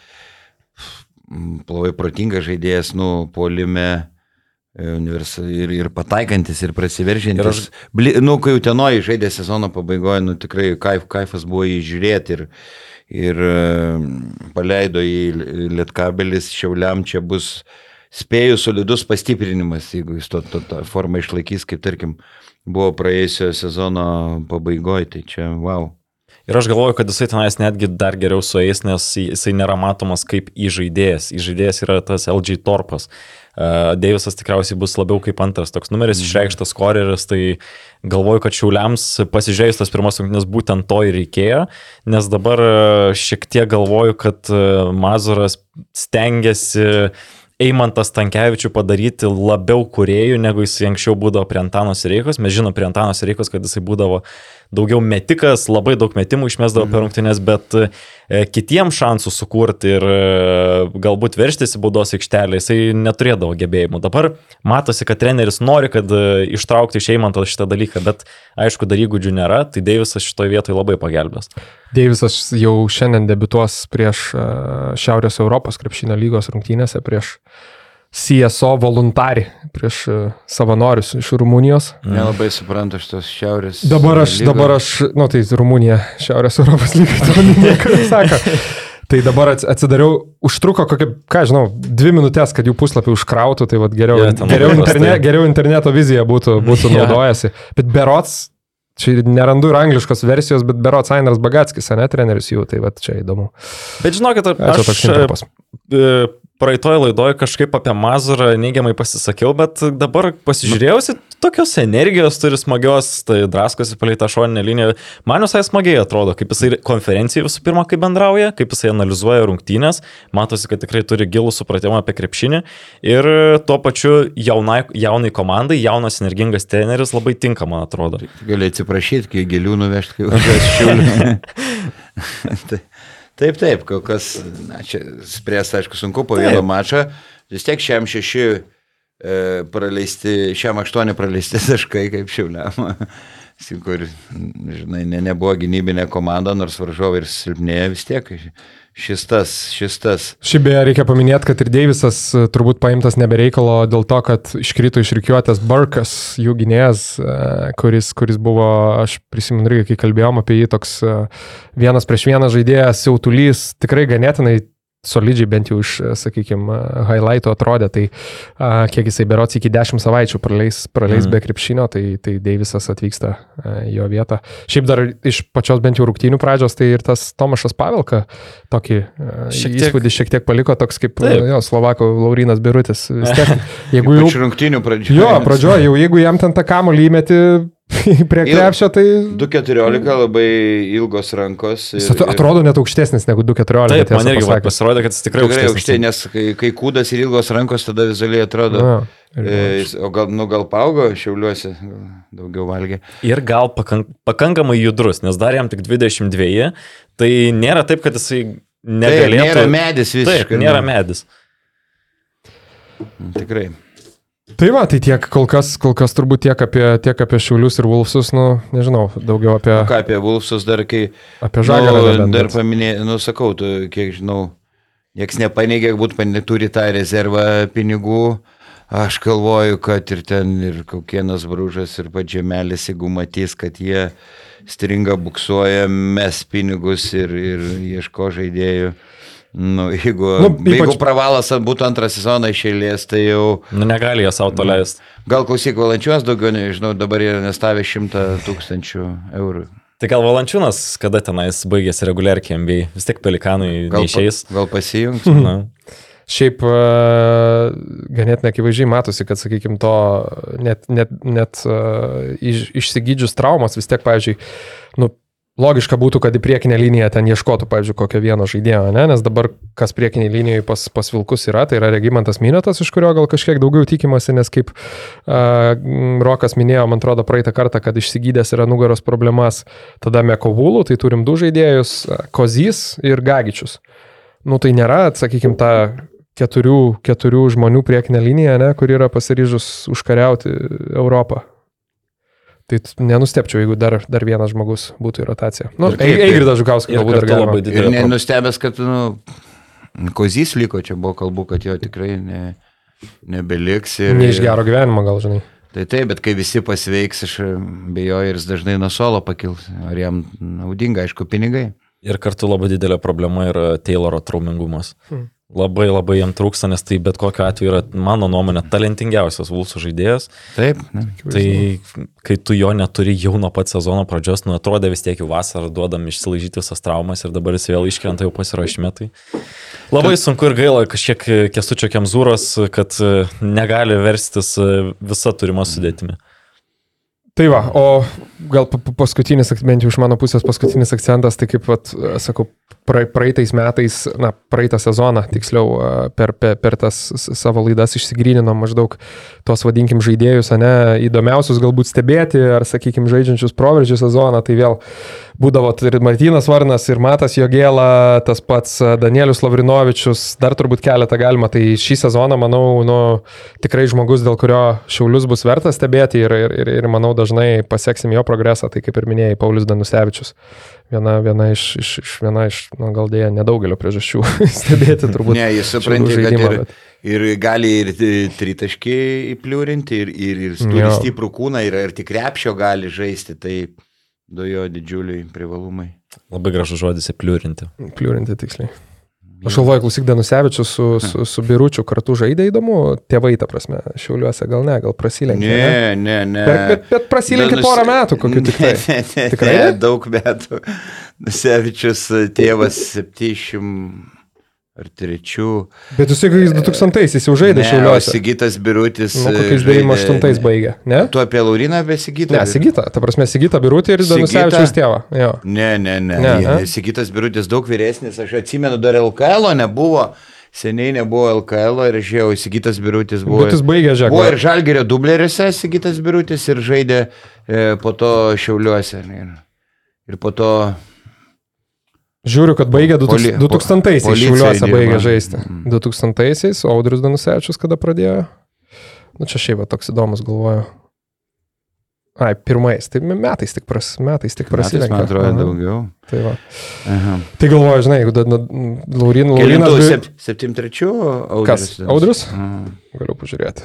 mm, labai protingas žaidėjas, nu, polime e, ir, ir pataikantis, ir prasiveržintis. Ir aš... Bli, nu, kai Utenoji žaidė sezono pabaigoje, nu, tikrai kaif, kaifas buvo jį žiūrėti ir, ir e, paleido į Lietkabelis, šiauliam čia bus spėjų solidus pastiprinimas, jeigu jis to, to, tą formą išlaikys, kaip tarkim buvo praėjusio sezono pabaigoje, tai čia wow. Ir aš galvoju, kad jisai tenais netgi dar geriau sueis, nes jisai nėra matomas kaip įžaidėjas. Įžaidėjas yra tas LG Torpas. Uh, Deivisas tikriausiai bus labiau kaip antras toks numeris, išreikštas koreris, tai galvoju, kad šiauliams pasižiūrėjus tas pirmas rungtynes būtent to ir reikėjo, nes dabar uh, šiek tiek galvoju, kad uh, Mazuras stengiasi Eimantas Tankievičių padaryti labiau kuriejų, negu jis anksčiau būdavo prie Antanos Reikos. Mes žinom prie Antanos Reikos, kad jisai būdavo daugiau metikas, labai daug metimų išmesdavo per rungtynės, bet e, kitiems šansų sukurti ir e, galbūt verštis į baudos aikštelę jisai neturėdavo gebėjimų. Dabar matosi, kad treneris nori, kad e, ištraukti iš Eimanto šitą dalyką, bet aišku, dar įgūdžių nėra, tai Deivisas šitoje vietoje labai pagelbės. Deivisas jau šiandien debituos prieš Šiaurės Europos krepšinio lygos rungtynėse, prieš CSO voluntari, prieš e, savanorius iš Rumunijos. Nelabai suprantu šitos šiaurės. Dabar aš, lygos. dabar aš, nu tai Rumunija, Šiaurės Europos lygai, to nieko nesako. Tai dabar ats- atsidariau, užtruko kokią, ką žinau, dvi minutės, kad jų puslapį užkrautų, tai vat geriau, ten geriau, interne, geriau interneto vizija būtų, būtų Jo. naudojasi. Bet berots, čia nerandu ir angliškos versijos, bet berots Ainas Bagatskis, ne treneris jų, tai vat čia įdomu. Bet žinokit, aš e, praeitoje laidoje kažkaip apie Mazurą neigiamai pasisakiau, bet dabar pasižiūrėjausi, tokios energijos turi smagios, tai draskosi palei tą šoninę liniją. Man visai smagiai atrodo, kaip jisai konferencijai visų pirma, kaip bendrauja, kaip jisai analizuoja rungtynės, matosi, kad tikrai turi gilų supratimą apie krepšinį ir tuo pačiu jaunai, jaunai komandai, jaunas energingas treneris labai tinka, man atrodo. Gali atsiprašyti, kai gėlių nuvežti, kai važiuosi šiuliu. Tai- taip, taip, kol kas, na, čia spręs, aišku, sunku po vieno mačo. Vis tiek šiam šeši e, praleisti, šiam aštuoni praleisti taškai, kaip šiuliam. Kur, žinai, ne, nebuvo gynybinė komanda, nors varžovai ir silpnėja vis tiek. Šis tas, šis tas. Šiaip beje reikia paminėti, kad ir Deivisas e, turbūt paimtas nebereikalo dėl to, kad iškrito iš rikiuotės Burkas, jų gynėjas, e, kuris, kuris buvo, aš prisimenu irgi, kai kalbėjom apie jį, toks e, vienas prieš vieną žaidėjas, siautulys, tikrai ganėtinai solidžiai bent jau iš, sakykime, highlighto atrodė, tai a, kiek jisai berots iki 10 savaičių praleis, praleis Mhm. mm. be krepšinio, tai, tai Deivisas atvyksta a, jo vietą. Šiaip dar iš pačios bent jau rungtynių pradžios, tai ir tas Tomašas Pavelka tokį a, Šiek tiek- įspūdį šiek tiek paliko, toks kaip Taip. jo, Slovako Laurinas Birutis. Vis tiek, jeigu jau... Iš rungtinių pradžių. Jo, pradžioje, jau jeigu jam ten tą kamolį įmeti prie krepšio, tai... 2.14 labai ilgos rankos. ir- Jis at- atrodo net aukštesnis negu 2.14. Taip, man irgi va, pasakius. pasirodė, kad jis tikrai Tikrai aukštesnis. nes kai, kai kūdas ir ilgos rankos, tada vizualiai atrodo. Ir- E, jis- o gal, nu, gal paaugo šiauliuose, gal daugiau valgė. Ir gal pakank, pakankamai judrus, nes dar jam tik 22, tai nėra taip, kad jisai negalėtų. nėra medis visiškai. Taip, nėra nu, medis. Tikrai. Tai va, tai tiek kol kas, kol kas turbūt tiek apie, tiek apie Šiaulius ir Vulfsus, nu, nežinau, daugiau apie, O ką apie Vulfsus dar, kai... apie Žagarą. nu, dar paminėjau, nu sakau, tu, kiek žinau, nieks nepaneigė, galbūt turi tą rezervą pinigų. Aš galvoju, kad ir ten ir kokienas brūžas ir pačiamelis, jeigu matys, kad jie stringa, buksuoja, mes pinigus ir, ir ieško žaidėjų. Nu, jeigu, Nu, ypač- jeigu pravalas būtų antrą sezoną iš eilės, tai jau Nu, negali jie savo to leisti. gal klausyk valančios daugiau, nežinau, dabar jie nestavė šimtą tūkstančių eurų. Tai gal Valančiūnas, kada tenais baigėsi reguliarkiai MBA, vis tiek pelikanai Gal, pa- neišeis. gal pasijungs? Na, Šiaip e, ganėtinai akivaizdžiai matosi, kad, sakykime, to net, net, net e, iš, išsigydžius traumas vis tiek, pavyzdžiui, nu, logiška būtų, kad į priekinę liniją ten ieškotų, pavyzdžiui, kokio vieno žaidėjo, ne? nes dabar kas priekinė linijoje pas, pas Vilkus yra, tai yra Regimantas Minotas, iš kurio gal kažkiek daugiau tikimasi, nes kaip uh, Rokas minėjo, man atrodo, praeitą kartą, kad išsigydęs yra nugaros problemas, tada Mekovulų, tai turim du žaidėjus, Kozys ir Gagičius. Nu tai nėra, sakykime, ta keturių, keturių žmonių priekinė linija, ne, kur yra pasiryžus užkariauti Europą. Tai nenustepčiau, jeigu dar, dar vienas žmogus būtų į rotaciją. Nu, Eigridas Žukauskas galbūt dar galima. labai Ir nenustebęs, kad, nu, kozys liko, čia buvo kalbų, kad jo tikrai ne, nebeliks. Ir, Ne iš gero gyvenimo, gal žinai. Tai taip, bet kai visi pasveiks, aš bejoju ir jis dažnai nuo solo pakils. Ar jam naudinga, aišku, pinigai. Ir kartu labai didelė problema yra Tayloro traumingumas. Hmm. Labai labai jam trūksta, nes tai bet kokiu atveju yra, mano nuomonė, talentingiausias Vulsų žaidėjas. Taip. Ne. Tai kai tu jo neturi jau nuo pat sezono pradžios, nu atrodė vis tiek jau vasarą duodam išsilaižyti visas traumas ir dabar jis vėl iškrenta jau pasirašymė. Tai labai sunku ir gaila kažkiek kestučio kemzūros, kad e, negali verstis e, visa turima sudėtimi. Tai va, o gal pa- pa- paskutinis, bent jau iš mano pusės paskutinis akcentas, tai kaip, vat, sakau, pra- praeitais metais, na, praeitą sezoną, tiksliau, per, per, per tas savo laidas išsigryninom maždaug tos, vadinkim, žaidėjus, ne, įdomiausius galbūt stebėti, ar, sakykim, žaidžiančius proveržį sezoną, tai vėl būdavo ir Martinas Varnas, ir Matas Jogėla, tas pats Danielius Lavrinovičius, dar turbūt keletą galima, tai šį sezoną, manau, nu, tikrai žmogus, dėl kurio Šiaulius bus vertas stebėti ir, ir, ir, ir manau, dažnai pasieksim jo progresą, tai kaip ir minėjai, Paulius Danusevičius. Viena, viena iš, iš, iš, viena iš nu, gal dėja, nedaugelio priežasčių stebėti turbūt. Ne, jis supranti, kad ir, bet- ir gali ir tritaškį įpliūrinti, ir, ir, ir turi Jo. stiprų kūną, ir, ir tik krepšio gali žaisti, tai du jo didžiuliai privalumai. Labai gražus žodis įpliūrinti. Pliūrinti tiksliai. Aš galvoju, klausyk Danusevičius su, su, su Biručiu kartu žaidė įdomu, tėvai, ta prasme, šiauliuose gal ne, gal prasilenkė. Ne, ne, ne. Bet, bet, bet prasilenkė Danus- porą metų, kokiu tik tai. Ne, ne, ne, Tikrai ne, daug metų. Sevičius tėvas 700 ar 3. Bet jūs jeigu jis 2000-aisiais jau žaidė šiauliuose. Sigitas Birutis. Nu, kokiais žaidė- 98 baigė, ne? Tu apie Lauriną apie Sigitą? Ne, Sigita, ta prasme, Sigita Birutė ir? Danusevičius tėvą. Jo. Ne, ne, ne. Ne, ne. Sigitas Birutis daug vyresnis, aš atsimenu, dar LKL nebuvo. Seniai nebuvo LKL ir žiūrėjau, Sigitas Birutis buvo. Jis baigė, žiūrėk. Buvo ir Žalgerio dubleriuose Sigitas Birutis ir žaidė e, po to Šiauliuose. Ir, ir po to Žiūriu, kad baigė Poli- 2000-aisiais policijai šiauliuose baigė žaisti. Mhm. 2000-aisiais, o Audrius Danusevičius kada pradėjo? Nu, čia šiaip toks įdomus galvoju. Ai, pirmais, tai metais tik, pras, metais tik prasilenkė. man atrodo, Aha, daugiau. Tai, va. Aha. tai galvoju, žinai, jeigu da- da- Laurin, Kelintų, Laurinas... sep, 73 Audrius. Kas? Audrius? Aha. Galiu pažiūrėti.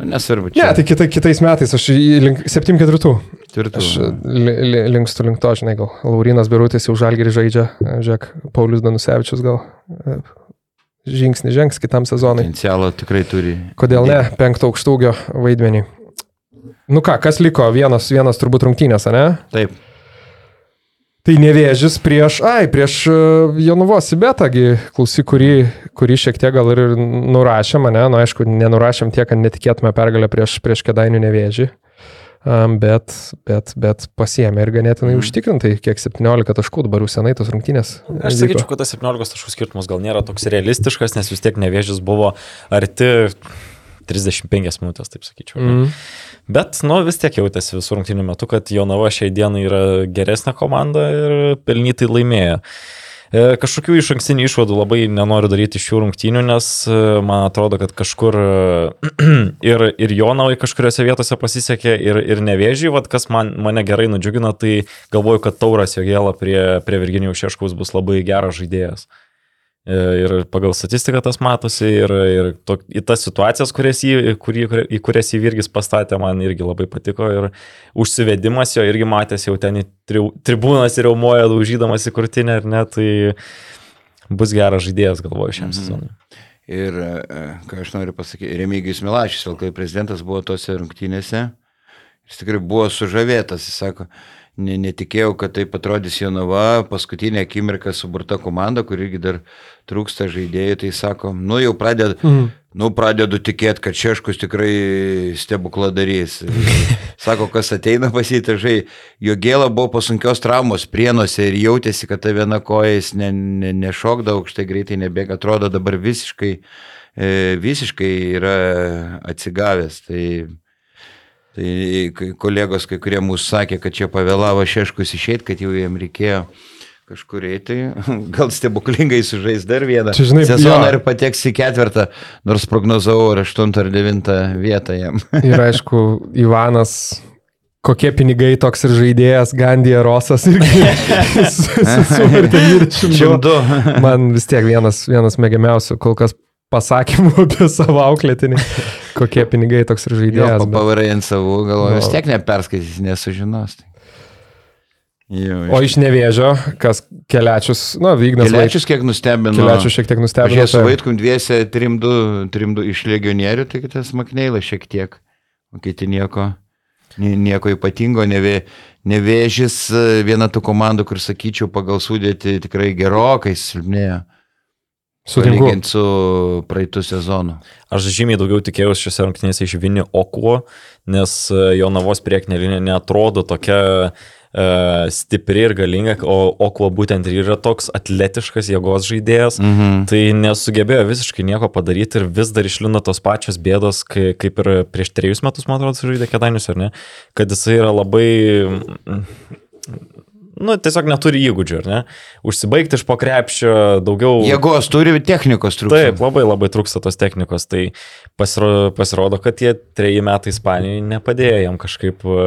Nu, Nesvarbu, Ne, čia. tai kita, kitais metais aš link 7-4. Tvirtų. Aš li, li, linkstu link to, žinai, gal Laurinas Birutis jau žalgerį žaidžia, žiūrėk, Paulius Danusevičius gal e, žingsnį žengs kitam sezonui. Potencialo tikrai turi. Kodėl ne, penkto aukštūgio vaidmenį. Nu ką, kas liko? Vienas, vienas turbūt rungtynės, ne? Taip. Tai nevėžis prieš, ai, prieš e, Jonuvos Sibetągi, klausyk, kurį, kurį šiek tiek gal ir nurašė mane, nu aišku, nenurašėm tiek, kad netikėtume pergalę prieš, prieš Kedainių nevėžį, um, bet, bet, bet pasiemė ir ganėtinai mm. užtikrintai, kiek 17 taškų dabar jau senai tos rungtynės. Aš sakyčiau, kad tas 17 taškų skirtumas gal nėra toks realistiškas, nes vis tiek nevėžis buvo arti 35 minutės, taip sakyčiau. Mm. Mm. Bet, nu, vis tiek jautėsi visų rungtynių metu, kad Jonava šiai dienai yra geresnė komanda ir pelnytai laimėjo. E, Kažkokių iš ankstinių išvadų labai nenoriu daryti iš šių rungtynių, nes e, man atrodo, kad kažkur e, ir, ir Jonavai kažkuriuose vietose pasisekė ir, ir nevėžiai, vad kas man, mane gerai nudžiugina, tai galvoju, kad Tauras Jogėla prie, prie Virginijų Šeškaus bus labai geras žaidėjas. E, Ir pagal statistiką tas matosi ir, ir to, į tas situacijas, kurias jį, kurį, į kurias jį Virgis pastatė, man irgi labai patiko. Ir užsivedimas jo irgi matėsi jau ten į tri, tribūnas ir jaumoja daužydamas į krūtinę, ar ne, tai bus geras žaidėjas, galvoju, šiam Mhm. sezonui. Ir e, ką aš noriu pasakyti, Remigijus Milašys, vėl kai prezidentas buvo tose rungtynėse, jis tikrai buvo sužavėtas, jis sako, ne, netikėjau, kad taip atrodys Jonava, paskutinė akimirka suburta komanda, kur irgi dar trūksta žaidėjų, tai sako, nu jau pradedu, Mm. nu pradedu tikėti, kad Šeškus tikrai stebukladarys. Sako, kas ateina pasitažai, jo gėla buvo po sunkios traumos prienuose ir jautėsi, kad ta viena koja jis ne, ne, nešokda aukštai greitai nebėga, atrodo dabar visiškai, e, visiškai yra atsigavęs. Tai, tai kolegos, kai kurie mūsų sakė, kad čia pavėlavo Šeškus išėti, kad jau jiem reikėjo kažkur eiti, gal stebuklingai sužais dar vieną Čia, žinai, sezoną jo. ir pateks į ketvirtą, nors prognozavau ar aštuntą ar devintą vietą jam. Ir aišku, Ivanas kokie pinigai toks ir žaidėjas Gandija Rosas irgi suvertė 22. Šimtu. Man vis tiek vienas, vienas mėgiamiausių kol kas pasakymų apie savo auklėtinį, kokie pinigai toks ir Jo, žaidėjas. bet- pavarai ant savų, galvoju, vis Nu. tiek neperskaitys, nesužinos. Jo, O iš nevėžio, kas keliačius, na, Vygnas Keliačius kiek nustebino. Keliačius šiek tiek nustebino. Esu tai- vaikum dviese 3-2 iš legionierių, tai kitas Makneila šiek tiek. O kiti nieko, ni- nieko ypatingo, nevė, nevėžis viena tų komandų, kur sakyčiau pagal sudėti tikrai gerokai silpnėjo. Sutinku. Palyginti su praeitų sezonu. Aš žymiai daugiau tikėjausi šiose rungtynėse iš Vini Okuo, nes e, jo navos priekinė linija netrodo tokia e, stipri ir galinga, o Okuo būtent ir yra toks atletiškas jėgos žaidėjas. Mhm. Tai nesugebėjo visiškai nieko padaryti ir vis dar išlindo tos pačios bėdos, kai, kaip ir prieš trejus metus, man atrodo, žaidė Kedainius, ar ne? Kad jisai yra labai... Nu, tiesiog neturi įgūdžių, ar ne? Užsibaigti iš po krepšio daugiau... Jėgos turi, technikos trūksta. Taip, labai labai trūksta tos technikos. Tai pasiro, pasirodo, kad tie treji metai Ispanijoje nepadėjo jam kažkaip e,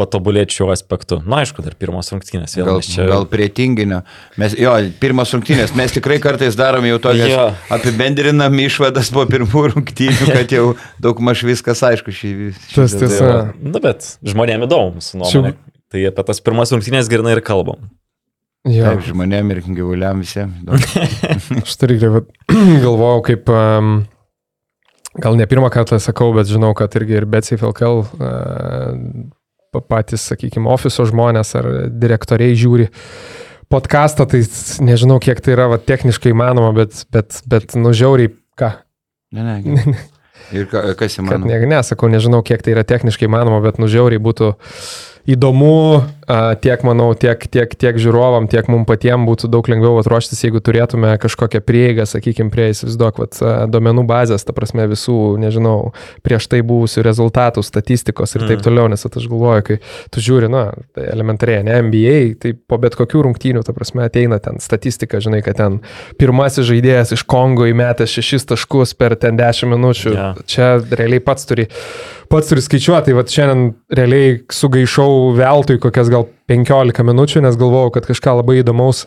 patobulėti šiuo aspektu. Na, aišku, dar pirmos rungtynės. Vėl Gal, čia... gal prie tinginio. Mes, jo, pirmas rungtynės. Mes tikrai kartais darom jau tokias, Jo. apibendrinam išvadas po pirmų rungtynių, kad jau daug maž viskas aišku. Šį, šį Tas tiesa. Na, nu, bet žmonėm įdomu mūsų nuomonė. Tai apie tas pirmas rungtynės grinai ir kalbam. Jo. Taip, žmonėm ir gyvuliam visiems. Aš tai galvojau, kaip, um, gal ne pirmą kartą sakau, bet žinau, kad irgi ir Betsy Filkel uh, patys, sakykime, ofiso žmonės ar direktoriai žiūri podcastą, tai nežinau, kiek tai yra va, techniškai įmanoma, bet, bet, bet nužiauriai, ką, Ne, ne. Ir ka, kas kad įmanoma? ne, nesakau, nežinau, kiek tai yra techniškai įmanoma, bet nužiauriai būtų įdomu tiek, manau, tiek, tiek, tiek žiūrovam, tiek mums patiems būtų daug lengviau atruoštis, jeigu turėtume kažkokią prieigą, sakykime, prie įsivaizduok, vat, duomenų bazės, ta prasme visų, nežinau, prieš tai buvusių rezultatų, statistikos ir taip Mhm. toliau, nes aš galvoju, kai tu žiūri, na, tai elementariai, ne NBA, tai po bet kokių rungtynių, ta prasme, ateina ten statistika, žinai, kad ten pirmasis žaidėjas iš Kongo įmetęs šešis taškus per ten dešimt minučių. Jo. Čia realiai pats turi, pats turi skaičiuoti, tai va šiandien realiai sugaišau veltui kokias gal 15 minučių, nes galvojau, kad kažką labai įdomaus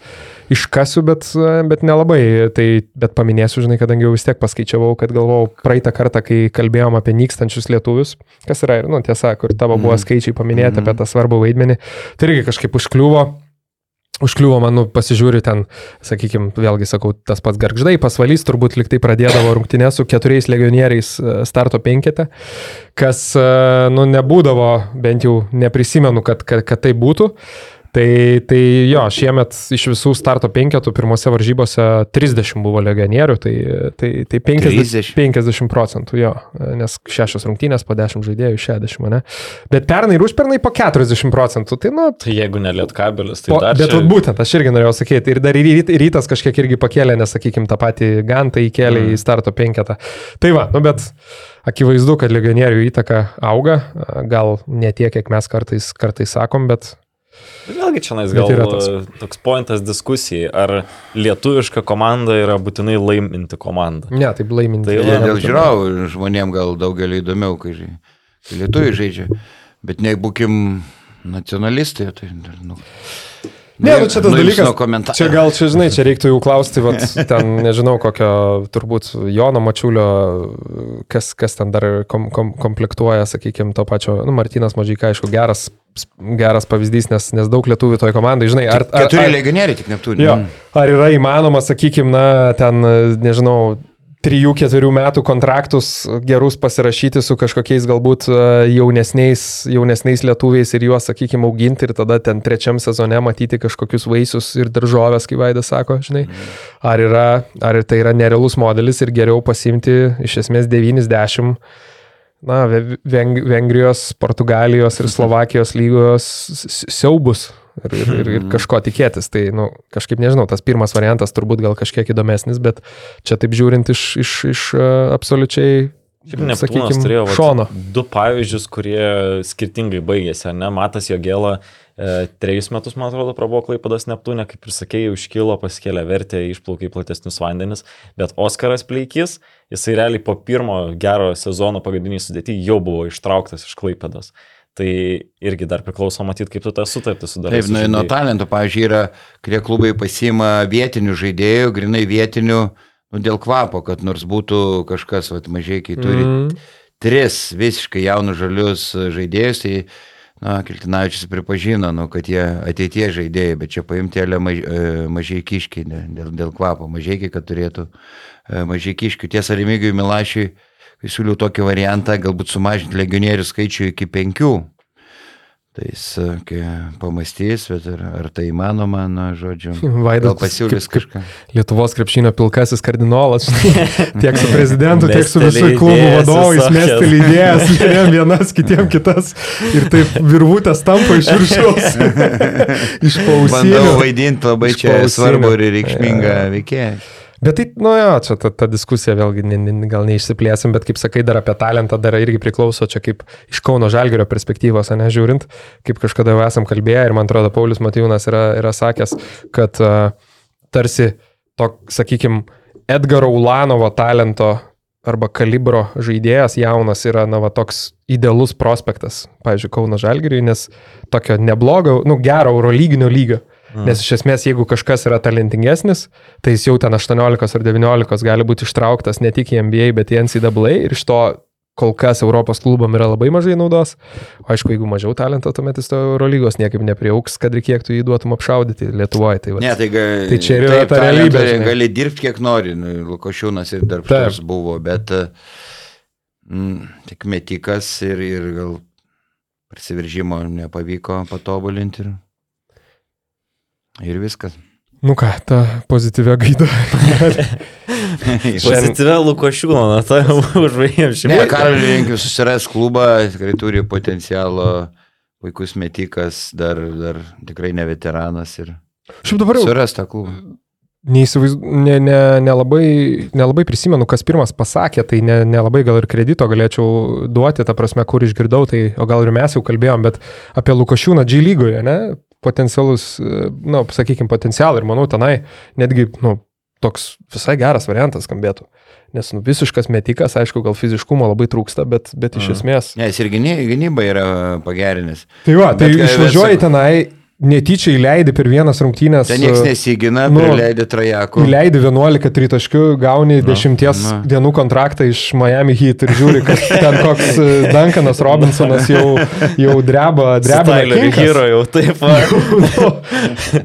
iškasiu, bet, bet nelabai. Tai, bet paminėsiu, žinai, kadangi jau vis tiek paskaičiavau, kad galvojau praeitą kartą, kai kalbėjom apie nykstančius lietuvius, kas yra ir, nu, tiesa, kur tavo buvo Mhm. skaičiai paminėti Mhm. apie tą svarbų vaidmenį, tai irgi kažkaip užkliuvo. Užkliuvo man, nu, pasižiūriu ten, sakykime, vėlgi sakau, tas pats garždai, pasvalys turbūt liktai pradėdavo rungtynės su keturiais legionieriais e, starto penkete, kas, e, nu, nebūdavo, bent jau neprisimenu, kad, kad, kad tai būtų. Tai, tai jo, šiemet iš visų starto penketų pirmose varžybose 30 buvo legionierių, tai, tai, tai 50, 30. 50 procentų jo, nes šešios rungtynės po 10 žaidėjų, 60, ne? Bet pernai ir užpernai po 40 procentų, tai nu, Tai jeigu neliet kabelis, tai Po, dar bet čia... būtent, aš irgi norėjau sakyti, ir dar rytas kažkiek irgi pakėlė, nes, sakykime, tą patį gantą įkėlė Mm. į starto penketą. Tai va, nu bet akivaizdu, kad legionierių įtaka auga, gal ne tiek, kiek mes kartais, kartais sakom, Bet Vėlgi čia nais gal yra tas. tas. toks pointas diskusijai, ar lietuviška komanda yra būtinai laiminti komanda. ne, tai laiminti. Tai Ne, dėl žiūrovų žmonėm gal daugeliu įdomiau, kai, kai lietuviai žaidžia. Bet nebūkim nacionalistai, tai nu. Ne, nu čia tas nuims dalykas. Čia gal, čia žinai, čia reiktų jau klausti, vat, ten, nežinau, kokio, turbūt Jono Mačiulio, kas, kas ten dar kom, kom, komplektuoja, sakykime, to pačio, nu, Martinas Mažyka, aišku, geras, geras pavyzdys, nes, nes daug lietuvių toje komandai, žinai, ar... ar, Keturi legionieriai tik neturi. Jo, ar yra įmanoma, sakykime, na, ten, nežinau, trijų, ketverių metų kontraktus gerus pasirašyti su kažkokiais galbūt e, jaunesniais, jaunesniais lietuviais ir juos, sakykime, auginti ir tada ten trečiam sezone matyti kažkokius vaisius ir daržovės, kaip Vaidas sako, žinai. Ar, yra, ar tai yra nerealus modelis ir geriau pasimti iš esmės 90 na, Ve- Veng, Vengrijos, Portugalijos ir Slovakijos lygos siaubus ir, ir, ir, ir kažko tikėtis. Tai, nu, kažkaip nežinau, tas pirmas variantas turbūt gal kažkiek įdomesnis, bet čia taip žiūrint iš, iš, iš uh, absoliučiai, Šiaip Neptūnas turėjo šono. du pavyzdžius, kurie skirtingai baigėsi. Ne? Matas Jogėla e, trejus metus, man atrodo, prabuvo Klaipadas Neptūne, kaip ir sakėjai, iškilo, paskėlė vertę, išplaukė į platesnius vandenis. Bet Oskaras Pleikis, jisai realiai po pirmo gero sezono pagrindinį sudėtį jau buvo ištrauktas iš Klaipadas. Tai irgi dar priklauso matyti, kaip tu tą sutartį sudarai. Taip, nu, nuo talento, pavyzdžiui, yra, kurie klubai pasima vietinių žaidėjų, grinai vietinių, nu, dėl kvapo, kad nors būtų kažkas, va, mažai, kai turi Mm. tris visiškai jaunus žalius žaidėjus, tai, na, Kiltinavičius pripažino, nu, kad jie ateitie žaidėjai, bet čia paimti elę maž, e, mažai kiškiai dėl, dėl kvapo, mažai, kad turėtų e, mažai kiškių. Tiesa, Remigijui Milašiui, siūliau tokį variantą, galbūt sumažinti legionierių skaičių iki penkių. Tai jis sakė, pamastys, bet ar, ar tai įmanoma, na, žodžiu. Vaidas pasiūlys kažką. Lietuvos krepšinio pilkasis kardinolas, tiek su prezidentu, tiek su visų klubų vadovais, mesteli idėjas, vieniem vienas, kitiem kitas. Ir taip virvutės tampa iš viršaus. iš Bandau pausinių. vaidinti labai čia svarbu ir reikšmingą veikėją. Bet tai, nu jo, čia ta, ta diskusija vėlgi ne, ne, gal neišsiplėsim, bet kaip sakai, dar apie talentą dar irgi priklauso čia kaip iš Kauno Žalgerio perspektyvos, ne žiūrint, kaip kažkada jau esam kalbėję ir man atrodo Paulius Matijūnas yra, yra sakęs, kad uh, tarsi to, sakykime, Edgaro Ulanovo talento arba kalibro žaidėjas jaunas yra, na, va, toks idealus prospektas, pavyzdžiui, Kauno Žalgeriui, nes tokio neblogo, nu, gero eurolyginio lygio. Mm. Nes iš esmės, jeigu kažkas yra talentingesnis, tai jis jau ten 18 ar 19 gali būti ištrauktas ne tik į NBA, bet į NCAA ir iš to kol kas Europos klubam yra labai mažai naudos. O aišku, jeigu mažiau talento, tuomet jis to Eurolygos niekaip nepriauks, kad ir kiek tu jį duotum apšaudyti Lietuvoje. Tai, vat. Ne, tai, ga, Tai čia ir yra ta talentą realybė, žinai. Gali dirbti kiek nori. Nu, Lukošiūnas ir darbštus buvo, bet mm, tik metikas ir, ir gal prasiveržimo nepavyko patobulinti. Ir, ir viskas. Nu ką, ta pozityvia gaida. Pozityvę Lukošiūną, na tai užvaigėm šį ne, Karaliui linkiu susiras klubą, tikrai turi potencialo, puikus metikas, dar, dar tikrai ne veteranas ir Šiaip dabar jau suras tą klubą. neįsivaizduoju, ne, ne, nelabai, nelabai prisimenu, kas pirmas pasakė, tai ne- nelabai gal ir kredito galėčiau duoti, ta prasme, kur išgirdau, tai, o gal ir mes jau kalbėjom, bet apie Lukošiūną G lygoje, ne, potencialus, na, nu, sakykime, potencialą ir manau, tenai netgi, nu, toks visai geras variantas skambėtų. Nes nu, visiškas metikas, aišku, gal fiziškumo labai trūksta, bet, bet iš esmės. Nes ir gyny- gynyba yra pagerinęs. Tai va, tai Bet, e, išvažiuoji tenai, netyčia įleidi per vienas rungtynės. Ten niekas uh, nesigina, nu, nu, prileidė trajakų. Įleidi 11 tritaškių, gauni 10 na. dienų kontraktą iš Miami Heat ir žiūri, kad ten koks e, Duncanas Robinsonas jau, jau dreba, dreba. Hero jau taip. va.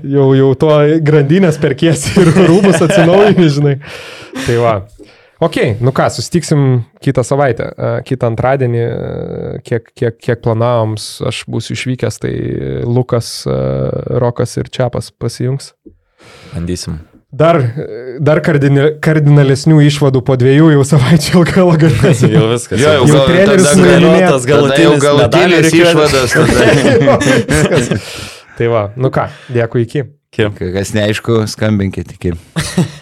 jau, jau to grandinės perkiesi ir rūbus atsinaujini, žinai. Tai va. Ok, nu ką, susitiksim kitą savaitę, e, kitą antradienį, e, kiek, kiek, kiek planavom, aš būsiu išvykęs, tai Lukas, e, Rokas ir Čiapas pasijungs. Bandysim. Dar, dar kardini, kardinalesnių išvadų po dviejų jau savaičių LKL galės. Jau viskas. Jo, jau Jau treneris jau galutinis rikiuotės. išvadas. Tada. tai va, nu ką, dėkui iki. Kim. Kai Kas neaišku, skambinkite iki.